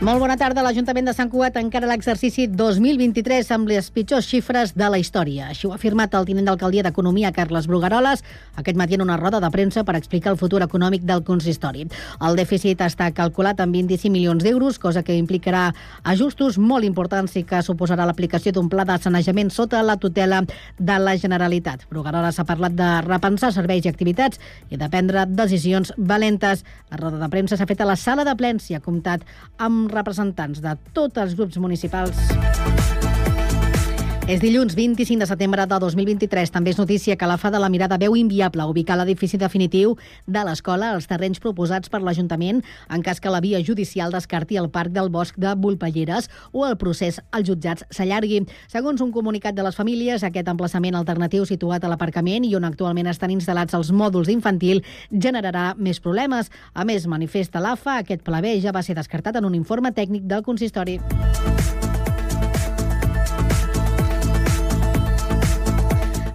Molt bona tarda. L'Ajuntament de Sant Cugat encara l'exercici 2023 amb les pitjors xifres de la història. Així ho ha afirmat el tinent d'alcaldia d'Economia, Carles Brugaroles, aquest matí en una roda de premsa per explicar el futur econòmic del consistori. El dèficit està calculat en 25 milions d'euros, cosa que implicarà ajustos molt importants i que suposarà l'aplicació d'un pla de sanejament sota la tutela de la Generalitat. Brugaroles ha parlat de repensar serveis i activitats i de prendre decisions valentes. La roda de premsa s'ha fet a la sala de plens i ha comptat amb representants de tots els grups municipals. És dilluns 25 de setembre de 2023. També és notícia que la FA de la Mirada veu inviable ubicar l'edifici definitiu de l'escola als terrenys proposats per l'Ajuntament en cas que la via judicial descarti el parc del bosc de Volpelleres o el procés als jutjats s'allargui. Segons un comunicat de les famílies, aquest emplaçament alternatiu situat a l'aparcament i on actualment estan instal·lats els mòduls d'infantil generarà més problemes. A més, manifesta l'AFA, aquest pla B ja va ser descartat en un informe tècnic del consistori.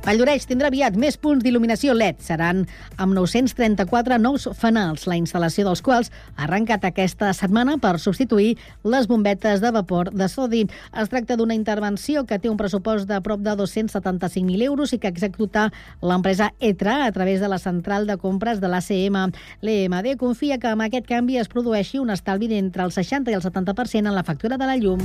Valldoreix tindrà aviat més punts d'il·luminació LED. Seran amb 934 nous fanals, la instal·lació dels quals ha arrencat aquesta setmana per substituir les bombetes de vapor de sodi. Es tracta d'una intervenció que té un pressupost de prop de 275.000 euros i que executa l'empresa ETRA a través de la central de compres de l'ACM. L'EMD confia que amb aquest canvi es produeixi un estalvi d'entre el 60 i el 70% en la factura de la llum.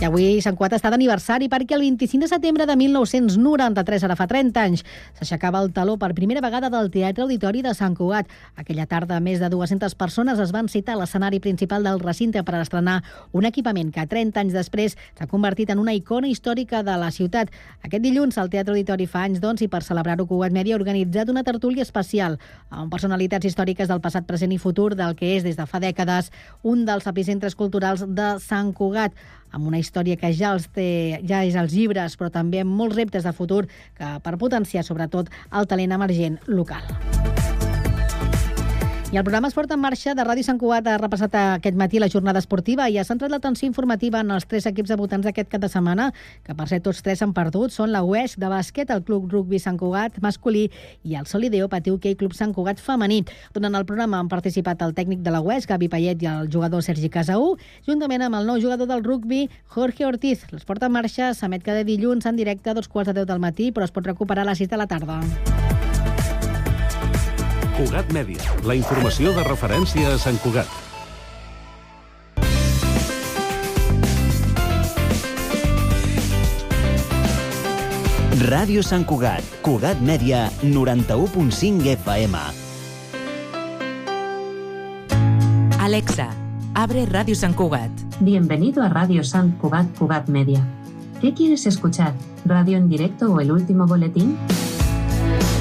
I avui Sant Cugat està d'aniversari perquè el 25 de setembre de 1993, ara fa 30 anys, s'aixecava el taló per primera vegada del Teatre Auditori de Sant Cugat. Aquella tarda, més de 200 persones es van citar a l'escenari principal del recinte per estrenar un equipament que 30 anys després s'ha convertit en una icona històrica de la ciutat. Aquest dilluns el Teatre Auditori fa anys, doncs, i per celebrar-ho Cugat Media ha organitzat una tertúlia especial amb personalitats històriques del passat, present i futur del que és des de fa dècades un dels epicentres culturals de Sant Cugat amb una història que ja els té, ja és als llibres, però també amb molts reptes de futur que per potenciar sobretot el talent emergent local. I el programa Esport en Marxa de Ràdio Sant Cugat ha repassat aquest matí la jornada esportiva i ha centrat l'atenció informativa en els tres equips debutants d'aquest cap de setmana, que per ser tots tres han perdut. Són la UESC de bàsquet, el Club Rugby Sant Cugat masculí i el Solideo Patiu Hockey Club Sant Cugat femení. Durant el programa han participat el tècnic de la UESC, Gavi Payet, i el jugador Sergi Casaú, juntament amb el nou jugador del rugby, Jorge Ortiz. L'Esport en Marxa s'emet cada dilluns en directe a dos quarts de deu del matí, però es pot recuperar a les 6 de la tarda. Cugat Mèdia, la informació de referència a Sant Cugat. Ràdio Sant Cugat, Cugat Mèdia, 91.5 FM. Alexa, abre Radio San Cugat. Bienvenido a Radio San Cugat Cugat Media. ¿Qué quieres escuchar? ¿Radio en directo o el último boletín?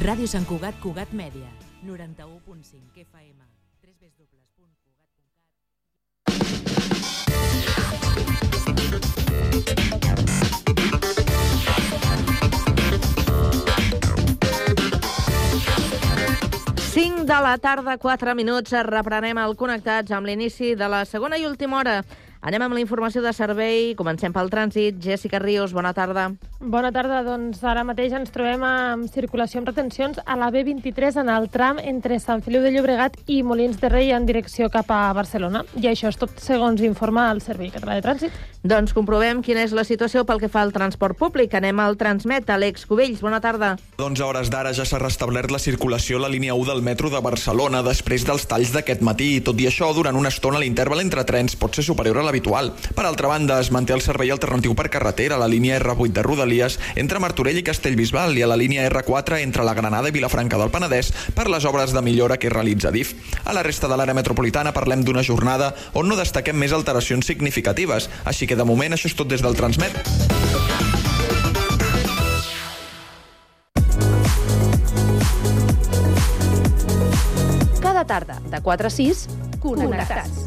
Ràdio Sant Cugat, Cugat Mèdia, 91.5 FM. Cinc de la tarda, 4 minuts, reprenem el Connectats amb l'inici de la segona i última hora. Anem amb la informació de servei. Comencem pel trànsit. Jessica Ríos, bona tarda. Bona tarda. Doncs ara mateix ens trobem amb circulació amb retencions a la B23 en el tram entre Sant Feliu de Llobregat i Molins de Rei en direcció cap a Barcelona. I això és tot segons informa el Servei Català de Trànsit. Doncs comprovem quina és la situació pel que fa al transport públic. Anem al Transmet. Àlex Cubells, bona tarda. Doncs a hores d'ara ja s'ha restablert la circulació a la línia 1 del metro de Barcelona després dels talls d'aquest matí. Tot i això, durant una estona l'interval entre trens pot ser superior a l'habitual. Per altra banda, es manté el servei alternatiu per carretera a la línia R8 de Rodalies entre Martorell i Castellbisbal i a la línia R4 entre la Granada i Vilafranca del Penedès per les obres de millora que realitza DIF. A la resta de l'àrea metropolitana parlem d'una jornada on no destaquem més alteracions significatives, així que de moment això és tot des del Transmet. Cada tarda, de 4 a 6, Connectats.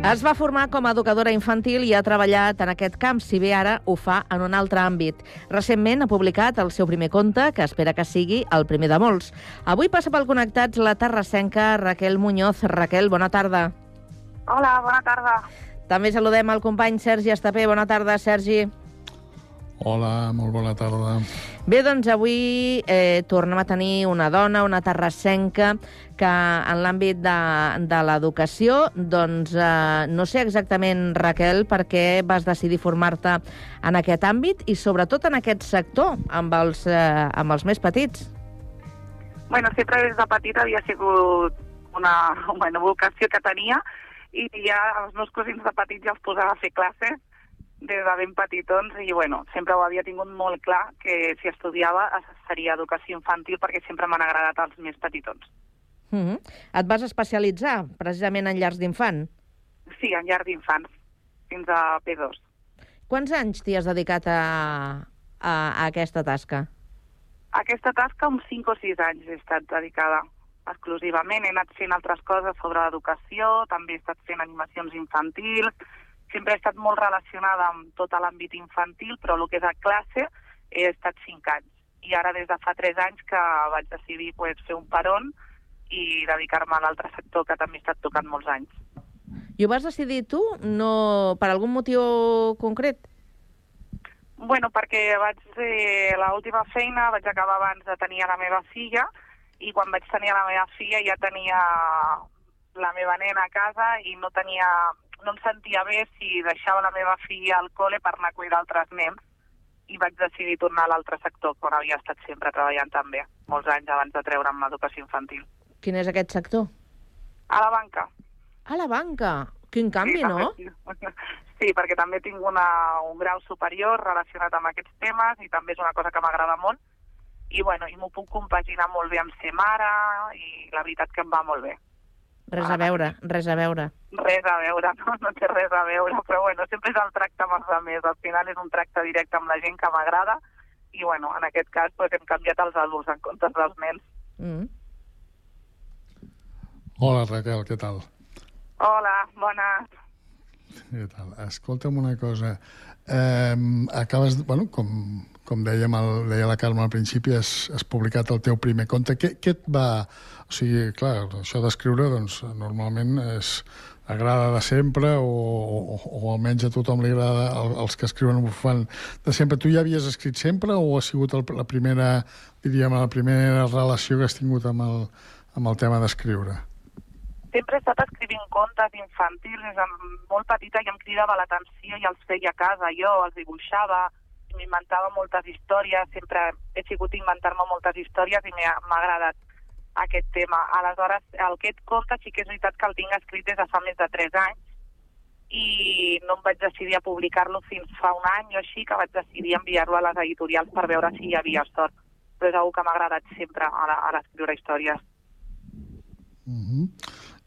Es va formar com a educadora infantil i ha treballat en aquest camp, si bé ara ho fa en un altre àmbit. Recentment ha publicat el seu primer conte, que espera que sigui el primer de molts. Avui passa pel Connectats la terrassenca Raquel Muñoz. Raquel, bona tarda. Hola, bona tarda. També saludem el company Sergi Estapé. Bona tarda, Sergi. Hola, molt bona tarda. Bé, doncs avui eh, tornem a tenir una dona, una terrassenca, que en l'àmbit de, de l'educació, doncs eh, no sé exactament, Raquel, per què vas decidir formar-te en aquest àmbit i sobretot en aquest sector, amb els, eh, amb els més petits. Bueno, sempre des de petita havia sigut una bueno, vocació que tenia i ja els meus cosins de petits ja els posava a fer classes des de ben petitons i bueno, sempre ho havia tingut molt clar que si estudiava seria educació infantil perquè sempre m'han agradat els més petitons. Mm -hmm. Et vas especialitzar precisament en llars d'infant? Sí, en llars d'infants, fins a P2. Quants anys t'hi has dedicat a, a, a aquesta tasca? Aquesta tasca uns 5 o 6 anys he estat dedicada exclusivament. He anat fent altres coses sobre l'educació, també he estat fent animacions infantils, sempre he estat molt relacionada amb tot l'àmbit infantil, però el que és a classe he estat 5 anys. I ara des de fa 3 anys que vaig decidir pues, fer un peron i dedicar-me a l'altre sector que també he estat tocant molts anys. I ho vas decidir tu? No, per algun motiu concret? Bueno, perquè vaig eh, l'última feina vaig acabar abans de tenir la meva filla i quan vaig tenir la meva filla ja tenia la meva nena a casa i no tenia no em sentia bé si deixava la meva filla al col·le per anar a cuidar altres nens i vaig decidir tornar a l'altre sector, on havia estat sempre treballant també, molts anys abans de treure'm l'educació infantil. Quin és aquest sector? A la banca. A la banca? Quin canvi, sí, no? Sí, perquè també tinc una, un grau superior relacionat amb aquests temes i també és una cosa que m'agrada molt i, bueno, i m'ho puc compaginar molt bé amb ser mare i la veritat que em va molt bé. Res a veure, res a veure. Res a veure, no, no té res a veure, però bueno, sempre és el tracte amb els altres. Al final és un tracte directe amb la gent que m'agrada i bueno, en aquest cas pues, hem canviat els adults en comptes dels nens. Mm. Hola Raquel, què tal? Hola, bones. Què tal? Escolta'm una cosa. Eh, acabes, bueno, com, com dèiem, el, deia la Carme al principi, has, has publicat el teu primer conte. Què, què et va o sigui, clar, això d'escriure, doncs, normalment és, agrada de sempre o, o, o almenys a tothom li agrada, els que escriuen ho fan de sempre. Tu ja havies escrit sempre o ha sigut el, la primera, diríem, la primera relació que has tingut amb el, amb el tema d'escriure? Sempre he estat escrivint contes infantils des de molt petita i em cridava l'atenció i els feia a casa jo, els dibuixava, m'inventava moltes històries, sempre he sigut inventar-me moltes històries i m'ha agradat aquest tema. Aleshores, el que et conta sí que és veritat que el tinc escrit des de fa més de 3 anys i no em vaig decidir a publicar-lo fins fa un any o així, que vaig decidir enviar-lo a les editorials per veure si hi havia sort. Però és una que m'ha agradat sempre a, a l'escriure històries. Mm -hmm.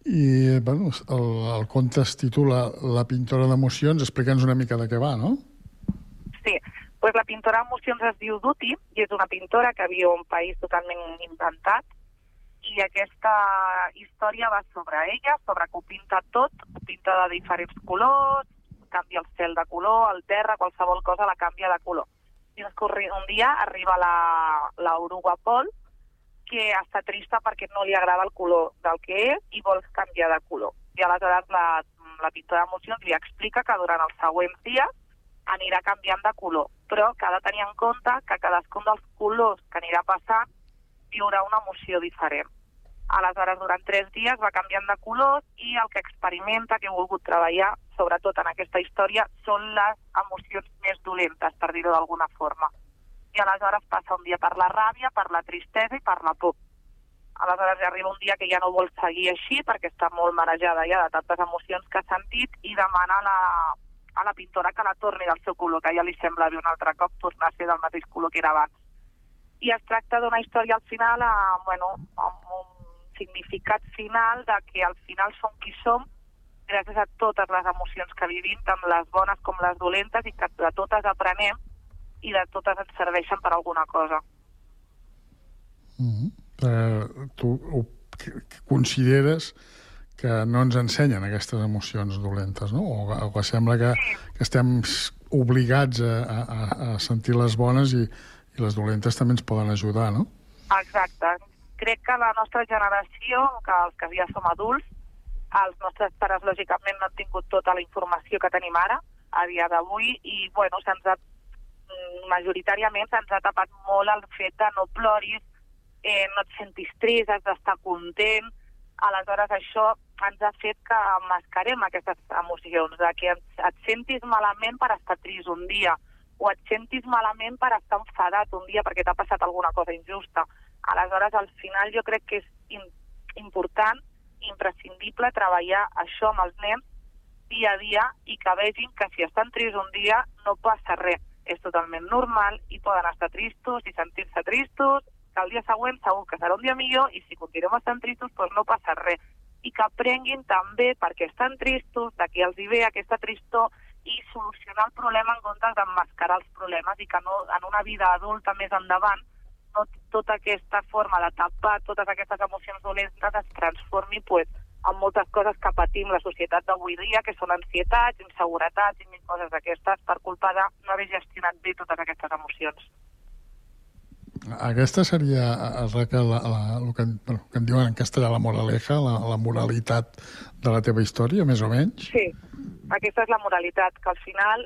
I, bueno, el, el conte es titula La pintora d'emocions. Explica'ns una mica de què va, no? Sí, pues la pintora d'emocions es diu Duty i és una pintora que viu en un país totalment inventat i aquesta història va sobre ella, sobre que ho pinta tot, ho pinta de diferents colors, canvia el cel de color, el terra, qualsevol cosa la canvia de color. I un dia arriba la, la Pol, que està trista perquè no li agrada el color del que és i vol canviar de color. I aleshores la, la pintora d'emocions li explica que durant els següents dies anirà canviant de color, però que ha de tenir en compte que cadascun dels colors que anirà passant viurà una emoció diferent. Aleshores, durant tres dies va canviant de colors i el que experimenta, que he volgut treballar, sobretot en aquesta història, són les emocions més dolentes, per dir-ho d'alguna forma. I aleshores passa un dia per la ràbia, per la tristesa i per la por. aleshores ja arriba un dia que ja no vol seguir així perquè està molt marejada ja de tantes emocions que ha sentit i demana a la, a la pintora que la torni del seu color, que ja li sembla bé un altre cop tornar a ser del mateix color que era abans. I es tracta d'una història al final a, bueno, amb un significat final de que al final som qui som gràcies a totes les emocions que vivim, tant les bones com les dolentes, i que de totes aprenem i de totes ens serveixen per alguna cosa. Mm -hmm. uh, tu ho, que, que consideres que no ens ensenyen aquestes emocions dolentes, no? O, o que sembla que, que estem obligats a, a, a sentir les bones i, i les dolentes també ens poden ajudar, no? Exacte. Crec que la nostra generació, que els que ja som adults, els nostres pares, lògicament, no han tingut tota la informació que tenim ara, a dia d'avui, i, bueno, se'ns ha majoritàriament se'ns ha tapat molt el fet de no ploris, eh, no et sentis trist, has d'estar content. Aleshores, això ens ha fet que mascarem aquestes emocions, de que et sentis malament per estar trist un dia, o et sentis malament per estar enfadat un dia perquè t'ha passat alguna cosa injusta. Aleshores, al final jo crec que és important, imprescindible, treballar això amb els nens dia a dia i que vegin que si estan tristos un dia no passa res és totalment normal i poden estar tristos i sentir-se tristos, que el dia següent segur que serà un dia millor i si continuem estant tristos doncs no passa res. I que aprenguin també perquè estan tristos, de què els hi ve aquesta tristor i solucionar el problema en comptes d'emmascarar els problemes i que no, en una vida adulta més endavant no tota aquesta forma de tapar totes aquestes emocions dolentes es transformi pues, amb moltes coses que patim la societat d'avui dia, que són ansietats, inseguretats i mil coses d'aquestes per culpa de no haver gestionat bé totes aquestes emocions. Aquesta seria, Raquel, la, la, el, que, bueno, que en diuen en castellà la moraleja, la, la moralitat de la teva història, més o menys? Sí, aquesta és la moralitat, que al final,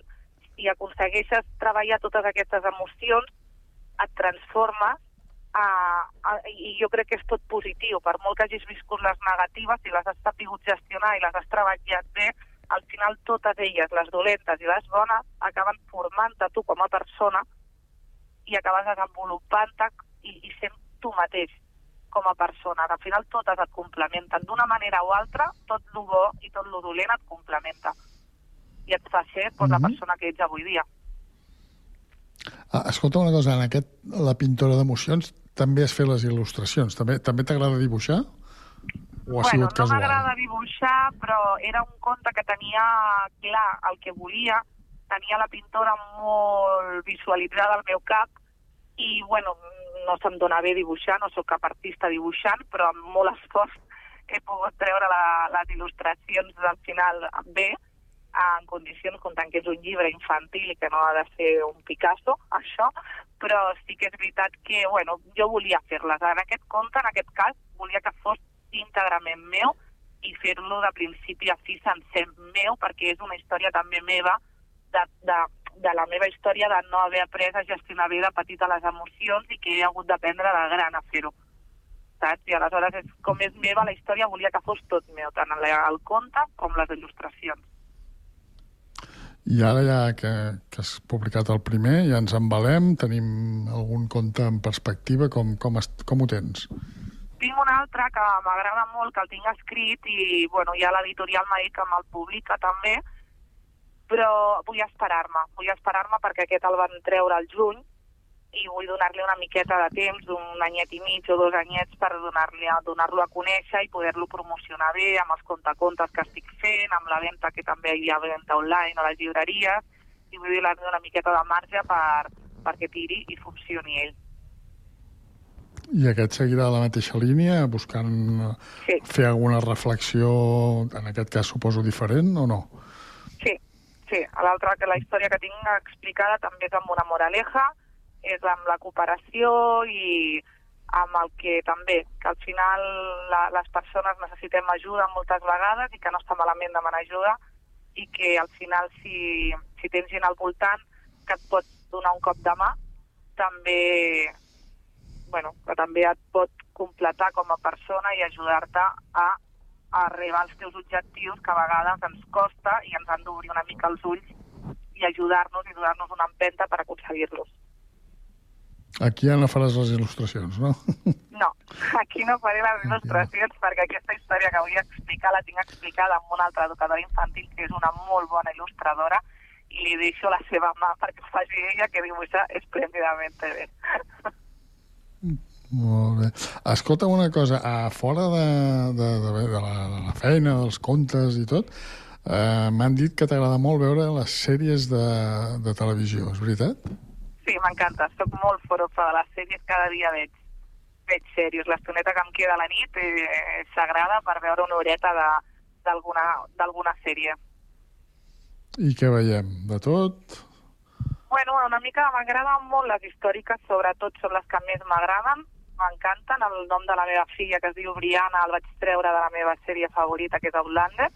si aconsegueixes treballar totes aquestes emocions, et transformes uh, uh, i jo crec que és tot positiu. Per molt que hagis viscut les negatives, si les has sapigut gestionar i les has treballat bé, al final totes elles, les dolentes i les bones, acaben formant-te tu com a persona i acabes desenvolupant-te i, i sent tu mateix com a persona. Al final totes et complementen. D'una manera o altra, tot lo bo i tot lo dolent et complementa. I et fa ser pues, mm -hmm. la persona que ets avui dia. Ah, escolta una cosa, en aquest, la pintora d'emocions també has fet les il·lustracions. També també t'agrada dibuixar? O ha bueno, sigut casual? no m'agrada dibuixar, però era un conte que tenia clar el que volia, tenia la pintora molt visualitzada al meu cap i, bueno, no se'm dona bé dibuixar, no sóc cap artista dibuixant, però amb molt esforç he pogut treure la, les il·lustracions al final bé, en condicions comptant que és un llibre infantil i que no ha de ser un Picasso, això, però sí que és veritat que, bueno, jo volia fer-les. En aquest conte, en aquest cas, volia que fos íntegrament meu i fer-lo de principi a fi sencer meu, perquè és una història també meva de, de, de la meva història de no haver après a gestionar bé de petita les emocions i que he hagut d'aprendre de gran a fer-ho. Saps? I aleshores, és, com és meva la història, volia que fos tot meu, tant el, el conte com les il·lustracions. I ara ja que, que has publicat el primer, ja ens embalem, tenim algun conte en perspectiva, com, com, est, com ho tens? Tinc un altre que m'agrada molt, que el tinc escrit i bueno, ja l'editorial m'ha dit que me'l publica també, però vull esperar-me, vull esperar-me perquè aquest el van treure al juny i vull donar-li una miqueta de temps, un anyet i mig o dos anyets per donar-lo a, donar a conèixer i poder-lo promocionar bé amb els contacontes que estic fent, amb la venda que també hi ha venda online a les llibreries i vull donar-li una miqueta de marge per, perquè tiri i funcioni ell. I aquest seguirà la mateixa línia, buscant sí. fer alguna reflexió, en aquest cas suposo diferent, o no? Sí. L'altra, que la història que tinc explicada també és amb una moraleja, és amb la cooperació i amb el que també, que al final la, les persones necessitem ajuda moltes vegades i que no està malament demanar ajuda i que al final si, si tens gent al voltant que et pot donar un cop de mà, també bueno, que també et pot completar com a persona i ajudar-te a arribar als teus objectius que a vegades ens costa i ens han d'obrir una mica els ulls i ajudar-nos i donar-nos una empenta per aconseguir-los. Aquí ja no faràs les il·lustracions, no? No, aquí no faré les il·lustracions perquè aquesta història que vull explicar la tinc explicada amb una altra educadora infantil que és una molt bona il·lustradora i li deixo la seva mà perquè faci ella que dibuixa esplèndidament bé. Molt bé. Escolta'm una cosa, a fora de, de, de, de, la, de la feina, dels contes i tot, eh, m'han dit que t'agrada molt veure les sèries de, de televisió, és veritat? Sí, m'encanta. Soc molt forofa de les sèries, cada dia veig, veig sèries. L'estoneta que em queda a la nit eh, s'agrada per veure una horeta d'alguna sèrie. I què veiem? De tot? Bueno, una mica m'agraden molt les històriques, sobretot són les que més m'agraden. M'encanten. El nom de la meva filla, que es diu Brianna, el vaig treure de la meva sèrie favorita, que és Outlander.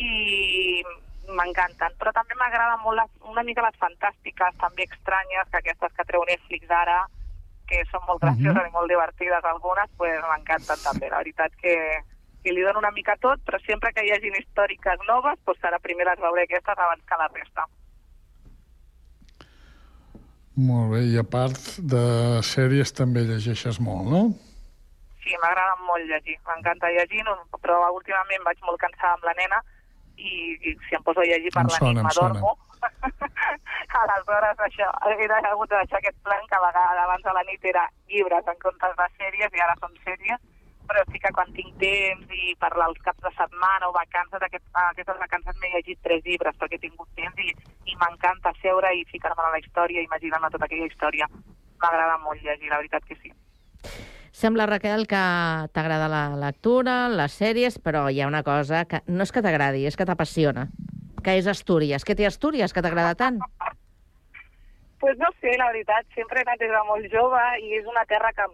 I m'encanten. Però també m'agraden molt les, una mica les fantàstiques, també estranyes, que aquestes que treu Netflix ara, que són molt gracioses uh -huh. i molt divertides algunes, pues m'encanten també. La veritat que, que li dono una mica tot, però sempre que hi hagin històriques noves, pues serà primer les veuré aquestes abans que la resta. Molt bé, i a part de sèries també llegeixes molt, no? Sí, m'agrada molt llegir, m'encanta llegir, no, però últimament vaig molt cansada amb la nena i, i si em poso a llegir per la nit m'adormo. Aleshores, això, he hagut de deixar aquest plan que a vegades abans de la nit era llibres en comptes de sèries i ara són sèries però sí que quan tinc temps i per als caps de setmana o vacances, aquest, aquestes vacances m'he llegit tres llibres perquè he tingut temps i, i m'encanta seure i ficar-me en la història, imaginar-me tota aquella història. M'agrada molt llegir, la veritat que sí. Sembla, Raquel, que t'agrada la lectura, les sèries, però hi ha una cosa que no és que t'agradi, és que t'apassiona, que és Astúries. Què té Astúries que t'agrada tant? pues no sé, la veritat, sempre he anat des de molt jove i és una terra que,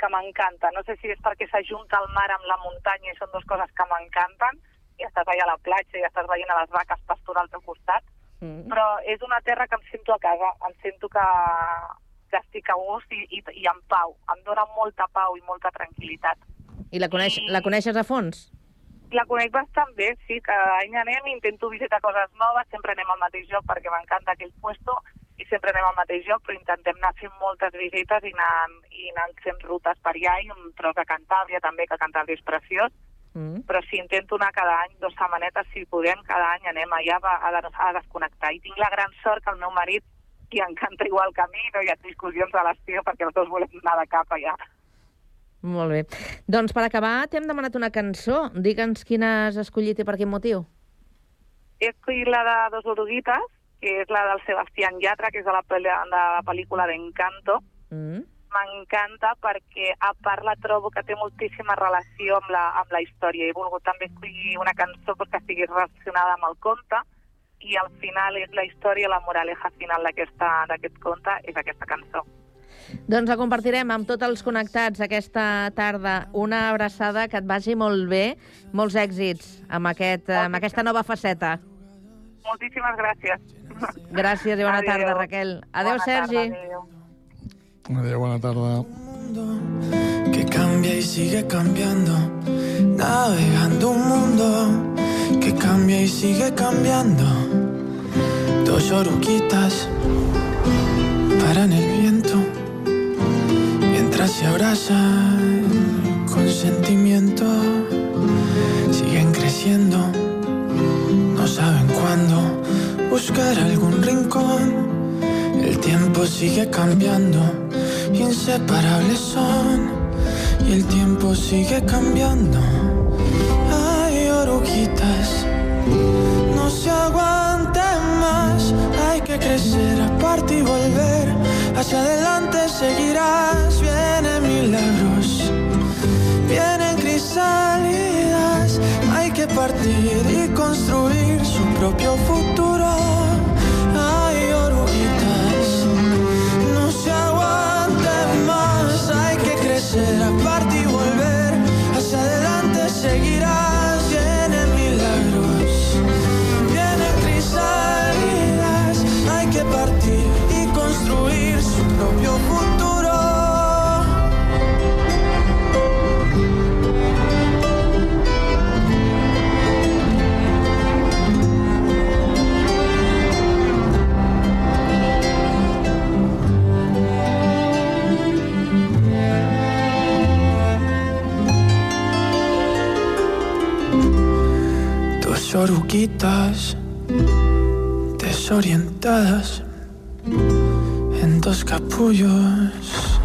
que m'encanta. No sé si és perquè s'ajunta el mar amb la muntanya i són dues coses que m'encanten, i estàs allà a la platja i estàs veient a les vaques pasturar al teu costat, mm. però és una terra que em sento a casa, em sento que, que estic a gust i, i, i en pau. Em dona molta pau i molta tranquil·litat. I la, coneix, I... la coneixes a fons? La conec bastant bé, sí. Cada any anem, intento visitar coses noves, sempre anem al mateix lloc perquè m'encanta aquell puesto i sempre anem al mateix lloc, però intentem anar fent moltes visites i anar, i anar fent rutes per allà i un tros a Cantàbria també, que Cantàbria és preciós, mm. però sí, intento anar cada any, dues setmanetes, si podem, cada any anem allà a, a, a desconnectar. I tinc la gran sort que el meu marit li encanta igual que a mi, no hi ha discussions a l'estiu perquè els dos volem anar de cap allà. Molt bé. Doncs per acabar, t'hem demanat una cançó. Digue'ns quina has escollit i per quin motiu. He escollit la de Dos Oruguites, que és la del Sebastián Yatra, que és de la, de la pel·lícula d'Encanto. Mm. M'encanta perquè, a part, la trobo que té moltíssima relació amb la, amb la història. He volgut també escollir una cançó que estigui relacionada amb el conte i al final és la història, la moraleja final d'aquest conte és aquesta cançó. Doncs la compartirem amb tots els connectats aquesta tarda. Una abraçada, que et vagi molt bé, molts èxits amb, aquest, amb aquesta nova faceta. Moltíssimes gràcies. Gràcies i bona adeu. tarda, Raquel. Adéu, bona Sergi. Tarda, adéu. adéu, bona tarda. Que cambia y sigue cambiando, navegando un mundo que cambia y sigue cambiando. Dos oruquitas paran el viento mientras se abrazan con sentimiento, siguen creciendo buscar algún rincón. El tiempo sigue cambiando, inseparables son. Y el tiempo sigue cambiando. Hay oruguitas, no se aguante más. Hay que crecer, aparte y volver. Hacia adelante seguirás, vienen milagros, vienen crisálidas. Hay que partir y construir su propio futuro. Oruguitas desorientadas en dos capullos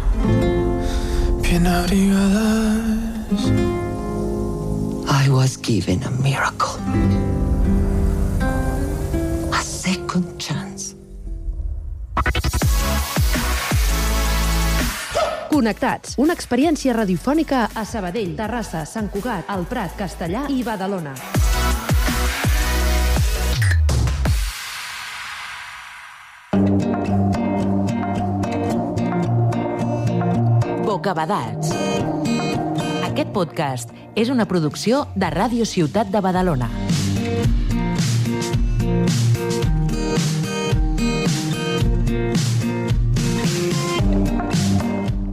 bien abrigadas. I was given a miracle. A second chance. Connectats, una experiència radiofònica a Sabadell, Terrassa, Sant Cugat, El Prat, Castellà i Badalona. Bocabadats. Aquest podcast és una producció de Ràdio Ciutat de Badalona.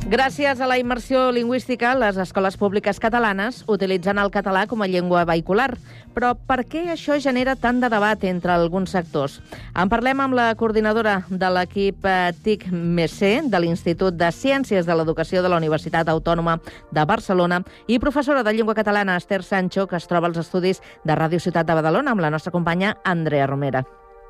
Gràcies a la immersió lingüística, les escoles públiques catalanes utilitzen el català com a llengua vehicular. Però per què això genera tant de debat entre alguns sectors? En parlem amb la coordinadora de l'equip eh, TIC-MEC de l'Institut de Ciències de l'Educació de la Universitat Autònoma de Barcelona i professora de llengua catalana Esther Sancho, que es troba als estudis de Ràdio Ciutat de Badalona amb la nostra companya Andrea Romera.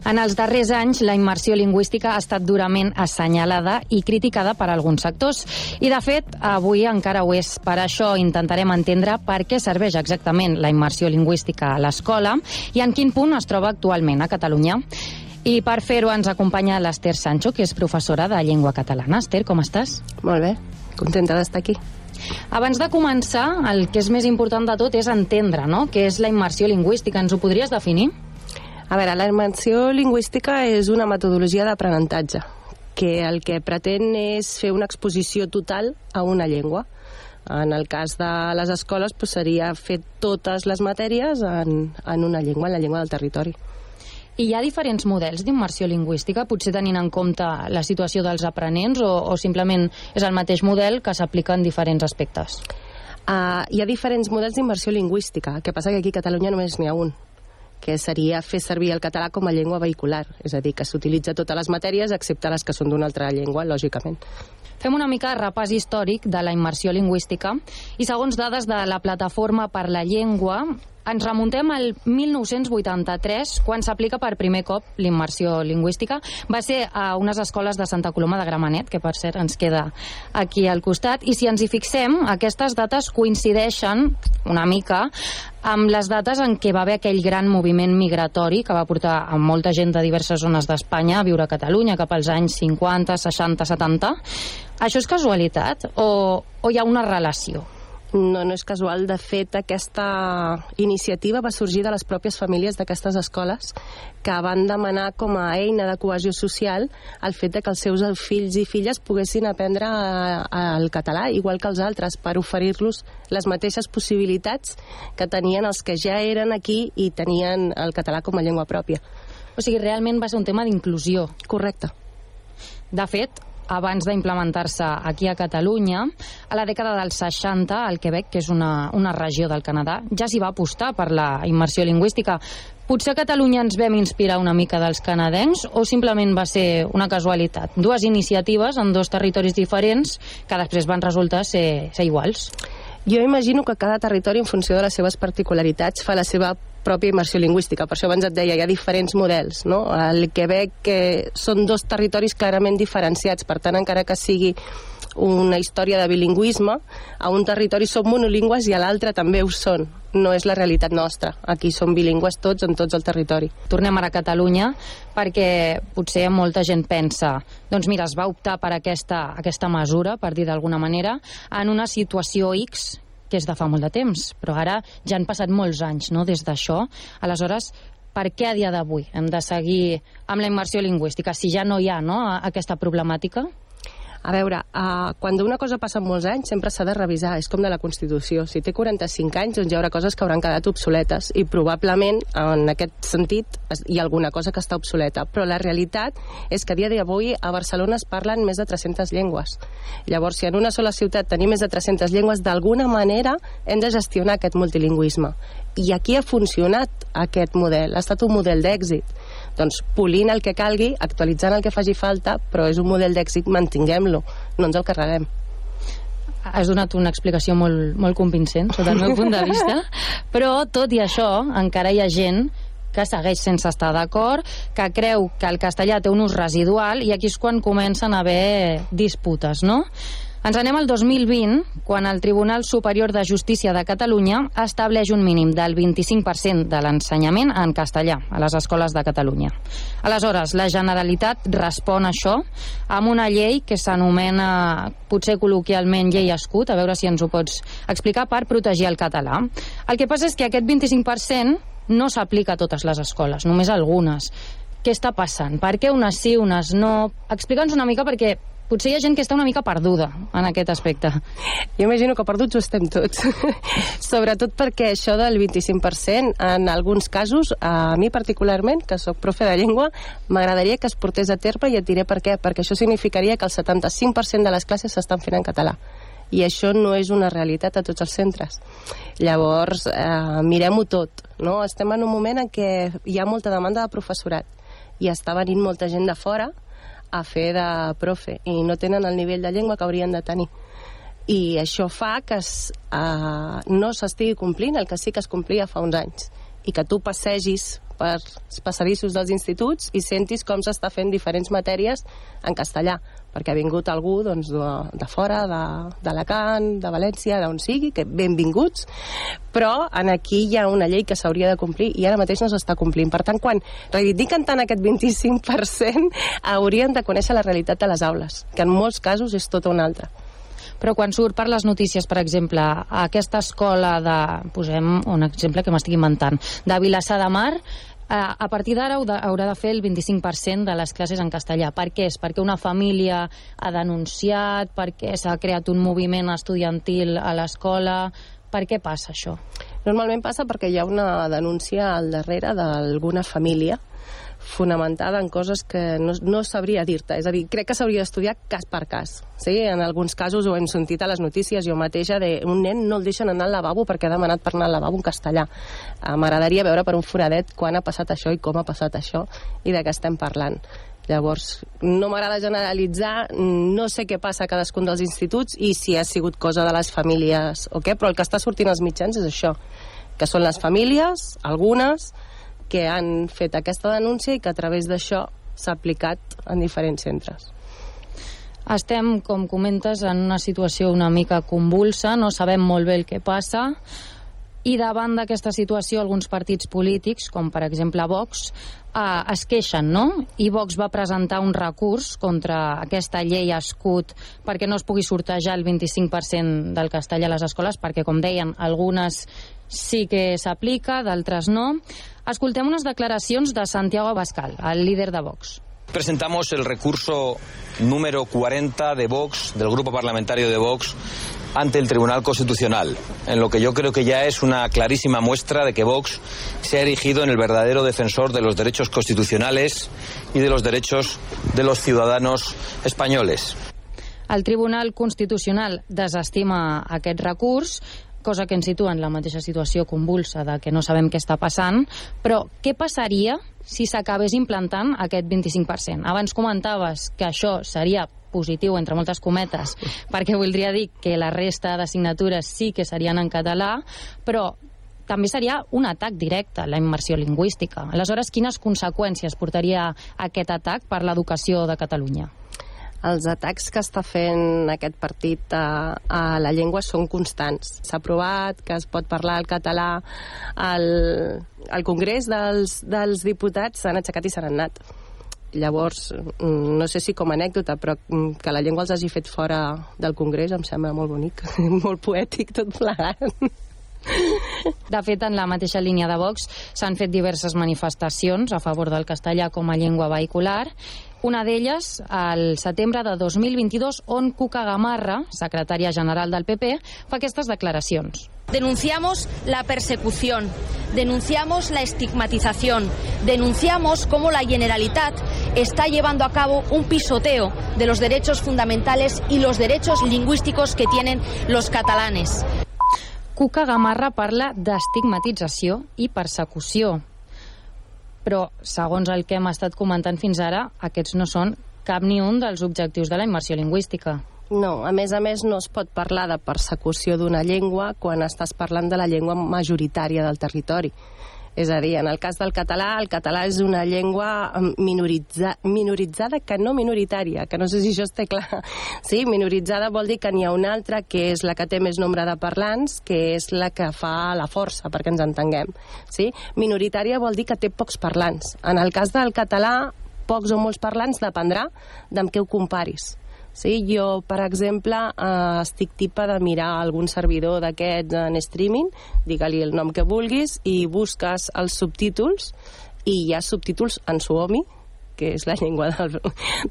En els darrers anys, la immersió lingüística ha estat durament assenyalada i criticada per alguns sectors. I, de fet, avui encara ho és. Per això intentarem entendre per què serveix exactament la immersió lingüística a l'escola i en quin punt es troba actualment a Catalunya. I per fer-ho ens acompanya l'Ester Sancho, que és professora de llengua catalana. Esther, com estàs? Molt bé, contenta d'estar aquí. Abans de començar, el que és més important de tot és entendre no? què és la immersió lingüística. Ens ho podries definir? A veure, la immersió lingüística és una metodologia d'aprenentatge que el que pretén és fer una exposició total a una llengua. En el cas de les escoles doncs, seria fer totes les matèries en, en una llengua, en la llengua del territori. I hi ha diferents models d'immersió lingüística, potser tenint en compte la situació dels aprenents o, o simplement és el mateix model que s'aplica en diferents aspectes? Uh, hi ha diferents models d'immersió lingüística, que passa que aquí a Catalunya només n'hi ha un que seria fer servir el català com a llengua vehicular, és a dir, que s'utilitza totes les matèries excepte les que són d'una altra llengua, lògicament. Fem una mica de repàs històric de la immersió lingüística i segons dades de la Plataforma per la Llengua, ens remuntem al 1983, quan s'aplica per primer cop l'immersió lingüística. Va ser a unes escoles de Santa Coloma de Gramenet, que per cert ens queda aquí al costat, i si ens hi fixem, aquestes dates coincideixen una mica amb les dates en què va haver aquell gran moviment migratori que va portar a molta gent de diverses zones d'Espanya a viure a Catalunya cap als anys 50, 60, 70. Això és casualitat o, o hi ha una relació? No, no és casual. De fet, aquesta iniciativa va sorgir de les pròpies famílies d'aquestes escoles que van demanar com a eina de cohesió social el fet de que els seus fills i filles poguessin aprendre el català igual que els altres per oferir-los les mateixes possibilitats que tenien els que ja eren aquí i tenien el català com a llengua pròpia. O sigui, realment va ser un tema d'inclusió. Correcte. De fet, abans d'implementar-se aquí a Catalunya, a la dècada dels 60, al Quebec, que és una, una regió del Canadà, ja s'hi va apostar per la immersió lingüística. Potser a Catalunya ens vam inspirar una mica dels canadencs o simplement va ser una casualitat? Dues iniciatives en dos territoris diferents que després van resultar ser, ser iguals. Jo imagino que cada territori, en funció de les seves particularitats, fa la seva pròpia immersió lingüística. Per això abans et deia, hi ha diferents models. No? El Quebec que són dos territoris clarament diferenciats, per tant, encara que sigui una història de bilingüisme, a un territori som monolingües i a l'altre també ho són. No és la realitat nostra. Aquí som bilingües tots en tots el territori. Tornem ara a Catalunya perquè potser molta gent pensa doncs mira, es va optar per aquesta, aquesta mesura, per dir d'alguna manera, en una situació X que és de fa molt de temps, però ara ja han passat molts anys no, des d'això. Aleshores, per què a dia d'avui hem de seguir amb la immersió lingüística si ja no hi ha no, aquesta problemàtica? A veure, uh, quan una cosa passa molts anys sempre s'ha de revisar, és com de la Constitució. Si té 45 anys, doncs hi haurà coses que hauran quedat obsoletes i probablement en aquest sentit hi ha alguna cosa que està obsoleta. Però la realitat és que a dia d'avui a Barcelona es parlen més de 300 llengües. Llavors, si en una sola ciutat tenim més de 300 llengües, d'alguna manera hem de gestionar aquest multilingüisme. I aquí ha funcionat aquest model, ha estat un model d'èxit doncs polint el que calgui, actualitzant el que faci falta, però és un model d'èxit, mantinguem-lo, no ens el carreguem. Has donat una explicació molt, molt convincent, sota el meu punt de vista, però tot i això, encara hi ha gent que segueix sense estar d'acord, que creu que el castellà té un ús residual i aquí és quan comencen a haver disputes, no? Ens anem al 2020, quan el Tribunal Superior de Justícia de Catalunya estableix un mínim del 25% de l'ensenyament en castellà a les escoles de Catalunya. Aleshores, la Generalitat respon a això amb una llei que s'anomena, potser col·loquialment, llei escut, a veure si ens ho pots explicar, per protegir el català. El que passa és que aquest 25% no s'aplica a totes les escoles, només a algunes. Què està passant? Per què unes sí, unes no? Explica'ns una mica perquè potser hi ha gent que està una mica perduda en aquest aspecte. Jo imagino que perduts ho estem tots. Sobretot perquè això del 25%, en alguns casos, a mi particularment, que sóc profe de llengua, m'agradaria que es portés a terme i et diré per què. Perquè això significaria que el 75% de les classes s'estan fent en català i això no és una realitat a tots els centres. Llavors, eh, mirem-ho tot. No? Estem en un moment en què hi ha molta demanda de professorat i està venint molta gent de fora a fer de profe i no tenen el nivell de llengua que haurien de tenir. I això fa que es, uh, no s'estigui complint el que sí que es complia fa uns anys i que tu passegis per passadissos dels instituts i sentis com s'està fent diferents matèries en castellà, perquè ha vingut algú doncs, de, de fora, d'Alacant, de, de València, d'on sigui, que benvinguts, però en aquí hi ha una llei que s'hauria de complir i ara mateix no s'està complint. Per tant, quan reivindiquen tant aquest 25%, haurien de conèixer la realitat de les aules, que en molts casos és tota una altra però quan surt per les notícies, per exemple, a aquesta escola de, posem un exemple que m'estic inventant, de Vilassar de Mar, eh, a partir d'ara haurà de fer el 25% de les classes en castellà. Per què és? Perquè una família ha denunciat, perquè s'ha creat un moviment estudiantil a l'escola... Per què passa això? Normalment passa perquè hi ha una denúncia al darrere d'alguna família fonamentada en coses que no, no sabria dir-te. És a dir, crec que s'hauria d'estudiar cas per cas. Sí? En alguns casos ho hem sentit a les notícies, jo mateixa, de un nen no el deixen anar al lavabo perquè ha demanat per anar al lavabo en castellà. Uh, M'agradaria veure per un foradet quan ha passat això i com ha passat això i de què estem parlant. Llavors, no m'agrada generalitzar, no sé què passa a cadascun dels instituts i si ha sigut cosa de les famílies o què, però el que està sortint als mitjans és això, que són les famílies, algunes, que han fet aquesta denúncia i que a través d'això s'ha aplicat en diferents centres. Estem, com comentes, en una situació una mica convulsa, no sabem molt bé el que passa, i davant d'aquesta situació alguns partits polítics, com per exemple Vox, eh, es queixen, no? I Vox va presentar un recurs contra aquesta llei escut perquè no es pugui sortejar el 25% del castellà a les escoles, perquè, com deien, algunes sí que s'aplica, d'altres no. Escoltem unes declaracions de Santiago Abascal, el líder de Vox. Presentamos el recurso número 40 de Vox, del grupo parlamentario de Vox, ante el Tribunal Constitucional, en lo que yo creo que ya es una clarísima muestra de que Vox se ha erigido en el verdadero defensor de los derechos constitucionales y de los derechos de los ciudadanos españoles. El Tribunal Constitucional desestima aquest recurs cosa que ens situa en la mateixa situació convulsa de que no sabem què està passant, però què passaria si s'acabés implantant aquest 25%? Abans comentaves que això seria positiu, entre moltes cometes, perquè voldria dir que la resta d'assignatures sí que serien en català, però també seria un atac directe a la immersió lingüística. Aleshores, quines conseqüències portaria aquest atac per l'educació de Catalunya? Els atacs que està fent aquest partit a, a la llengua són constants. S'ha aprovat que es pot parlar el català al, al Congrés dels, dels diputats, s'han aixecat i s'han anat. Llavors, mm, no sé si com a anècdota, però mm, que la llengua els hagi fet fora del Congrés em sembla molt bonic, molt poètic tot plegat. De fet, en la mateixa línia de Vox s'han fet diverses manifestacions a favor del castellà com a llengua vehicular una d'elles, al setembre de 2022, on Cuca Gamarra, secretària general del PP, fa aquestes declaracions. Denunciamos la persecución, denunciamos la estigmatización, denunciamos cómo la Generalitat está llevando a cabo un pisoteo de los derechos fundamentales y los derechos lingüísticos que tienen los catalanes. Cuca Gamarra parla d'estigmatització i persecució però segons el que hem estat comentant fins ara, aquests no són cap ni un dels objectius de la immersió lingüística. No, a més a més no es pot parlar de persecució d'una llengua quan estàs parlant de la llengua majoritària del territori. És a dir, en el cas del català, el català és una llengua minoritza, minoritzada que no minoritària, que no sé si això està clar. Sí, minoritzada vol dir que n'hi ha una altra que és la que té més nombre de parlants, que és la que fa la força, perquè ens entenguem. Sí? Minoritària vol dir que té pocs parlants. En el cas del català, pocs o molts parlants dependrà d'amb què ho comparis. Sí, jo, per exemple, eh, estic tipa de mirar algun servidor d'aquests en streaming, digue-li el nom que vulguis, i busques els subtítols, i hi ha subtítols en suomi, que és la llengua del,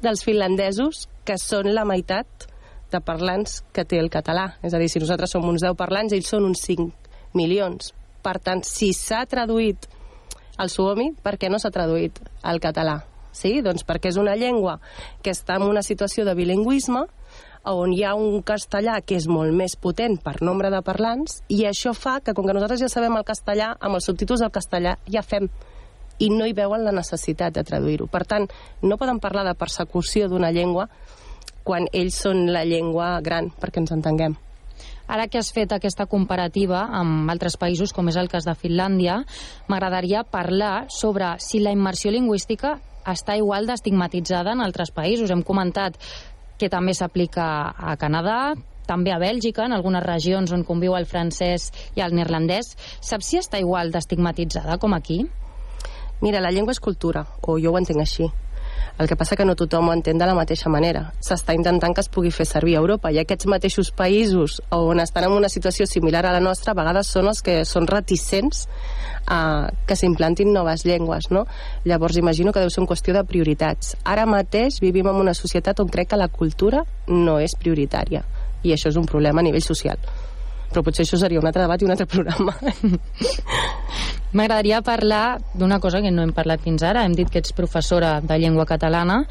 dels finlandesos, que són la meitat de parlants que té el català. És a dir, si nosaltres som uns 10 parlants, ells són uns 5 milions. Per tant, si s'ha traduït el suomi, per què no s'ha traduït al català? Sí? Doncs perquè és una llengua que està en una situació de bilingüisme on hi ha un castellà que és molt més potent per nombre de parlants i això fa que, com que nosaltres ja sabem el castellà, amb els subtítols del castellà ja fem i no hi veuen la necessitat de traduir-ho. Per tant, no poden parlar de persecució d'una llengua quan ells són la llengua gran, perquè ens entenguem. Ara que has fet aquesta comparativa amb altres països, com és el cas de Finlàndia, m'agradaria parlar sobre si la immersió lingüística està igual d'estigmatitzada en altres països. Hem comentat que també s'aplica a Canadà, també a Bèlgica, en algunes regions on conviu el francès i el neerlandès. Saps si està igual d'estigmatitzada com aquí? Mira, la llengua és cultura, o jo ho entenc així. El que passa que no tothom ho entén de la mateixa manera. S'està intentant que es pugui fer servir a Europa i aquests mateixos països on estan en una situació similar a la nostra a vegades són els que són reticents a que s'implantin noves llengües, no? Llavors imagino que deu ser una qüestió de prioritats. Ara mateix vivim en una societat on crec que la cultura no és prioritària i això és un problema a nivell social però potser això seria un altre debat i un altre programa. M'agradaria parlar d'una cosa que no hem parlat fins ara. Hem dit que ets professora de llengua catalana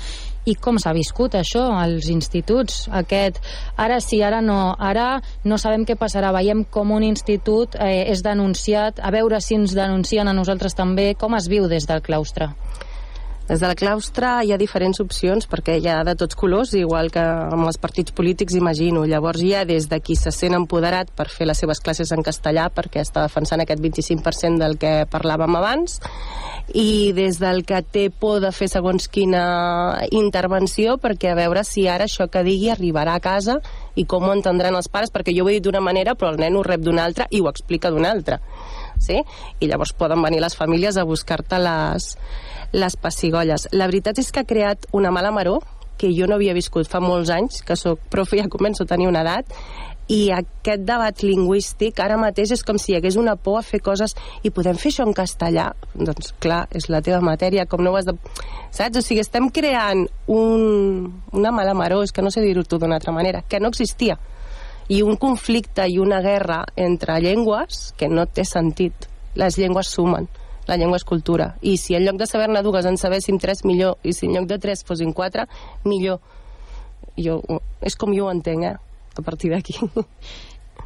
i com s'ha viscut això als instituts? Aquest ara sí, ara no, ara no sabem què passarà. Veiem com un institut eh, és denunciat, a veure si ens denuncien a nosaltres també. Com es viu des del claustre? Des del claustre hi ha diferents opcions perquè hi ha de tots colors, igual que amb els partits polítics, imagino. Llavors hi ha des de qui se sent empoderat per fer les seves classes en castellà perquè està defensant aquest 25% del que parlàvem abans i des del que té por de fer segons quina intervenció perquè a veure si ara això que digui arribarà a casa i com ho entendran els pares perquè jo ho he dit d'una manera però el nen ho rep d'una altra i ho explica d'una altra sí? i llavors poden venir les famílies a buscar-te les, les pessigolles. La veritat és que ha creat una mala maror que jo no havia viscut fa molts anys, que sóc profe i ja començo a tenir una edat, i aquest debat lingüístic ara mateix és com si hi hagués una por a fer coses i podem fer això en castellà doncs clar, és la teva matèria com no ho has de... saps? O sigui, estem creant un, una mala maró és que no sé dir-ho d'una altra manera que no existia i un conflicte i una guerra entre llengües que no té sentit les llengües sumen la llengua és cultura. I si en lloc de saber-ne dues en sabéssim tres, millor. I si en lloc de tres fossin quatre, millor. Jo, és com jo ho entenc, eh? A partir d'aquí.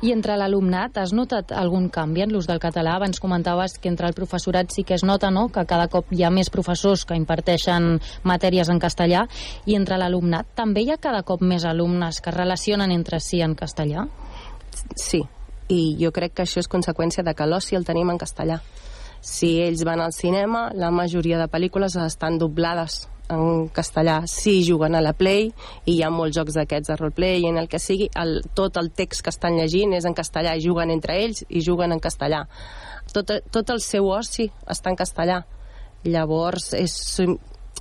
I entre l'alumnat, has notat algun canvi en l'ús del català? Abans comentaves que entre el professorat sí que es nota, no?, que cada cop hi ha més professors que imparteixen matèries en castellà, i entre l'alumnat també hi ha cada cop més alumnes que es relacionen entre si en castellà? Sí, i jo crec que això és conseqüència de que l'oci el tenim en castellà. Si ells van al cinema, la majoria de pel·lícules estan doblades en castellà. Si juguen a la Play, i hi ha molts jocs d'aquests de roleplay, en el que sigui, el, tot el text que estan llegint és en castellà, i juguen entre ells i juguen en castellà. Tot, tot el seu oci està en castellà. Llavors, és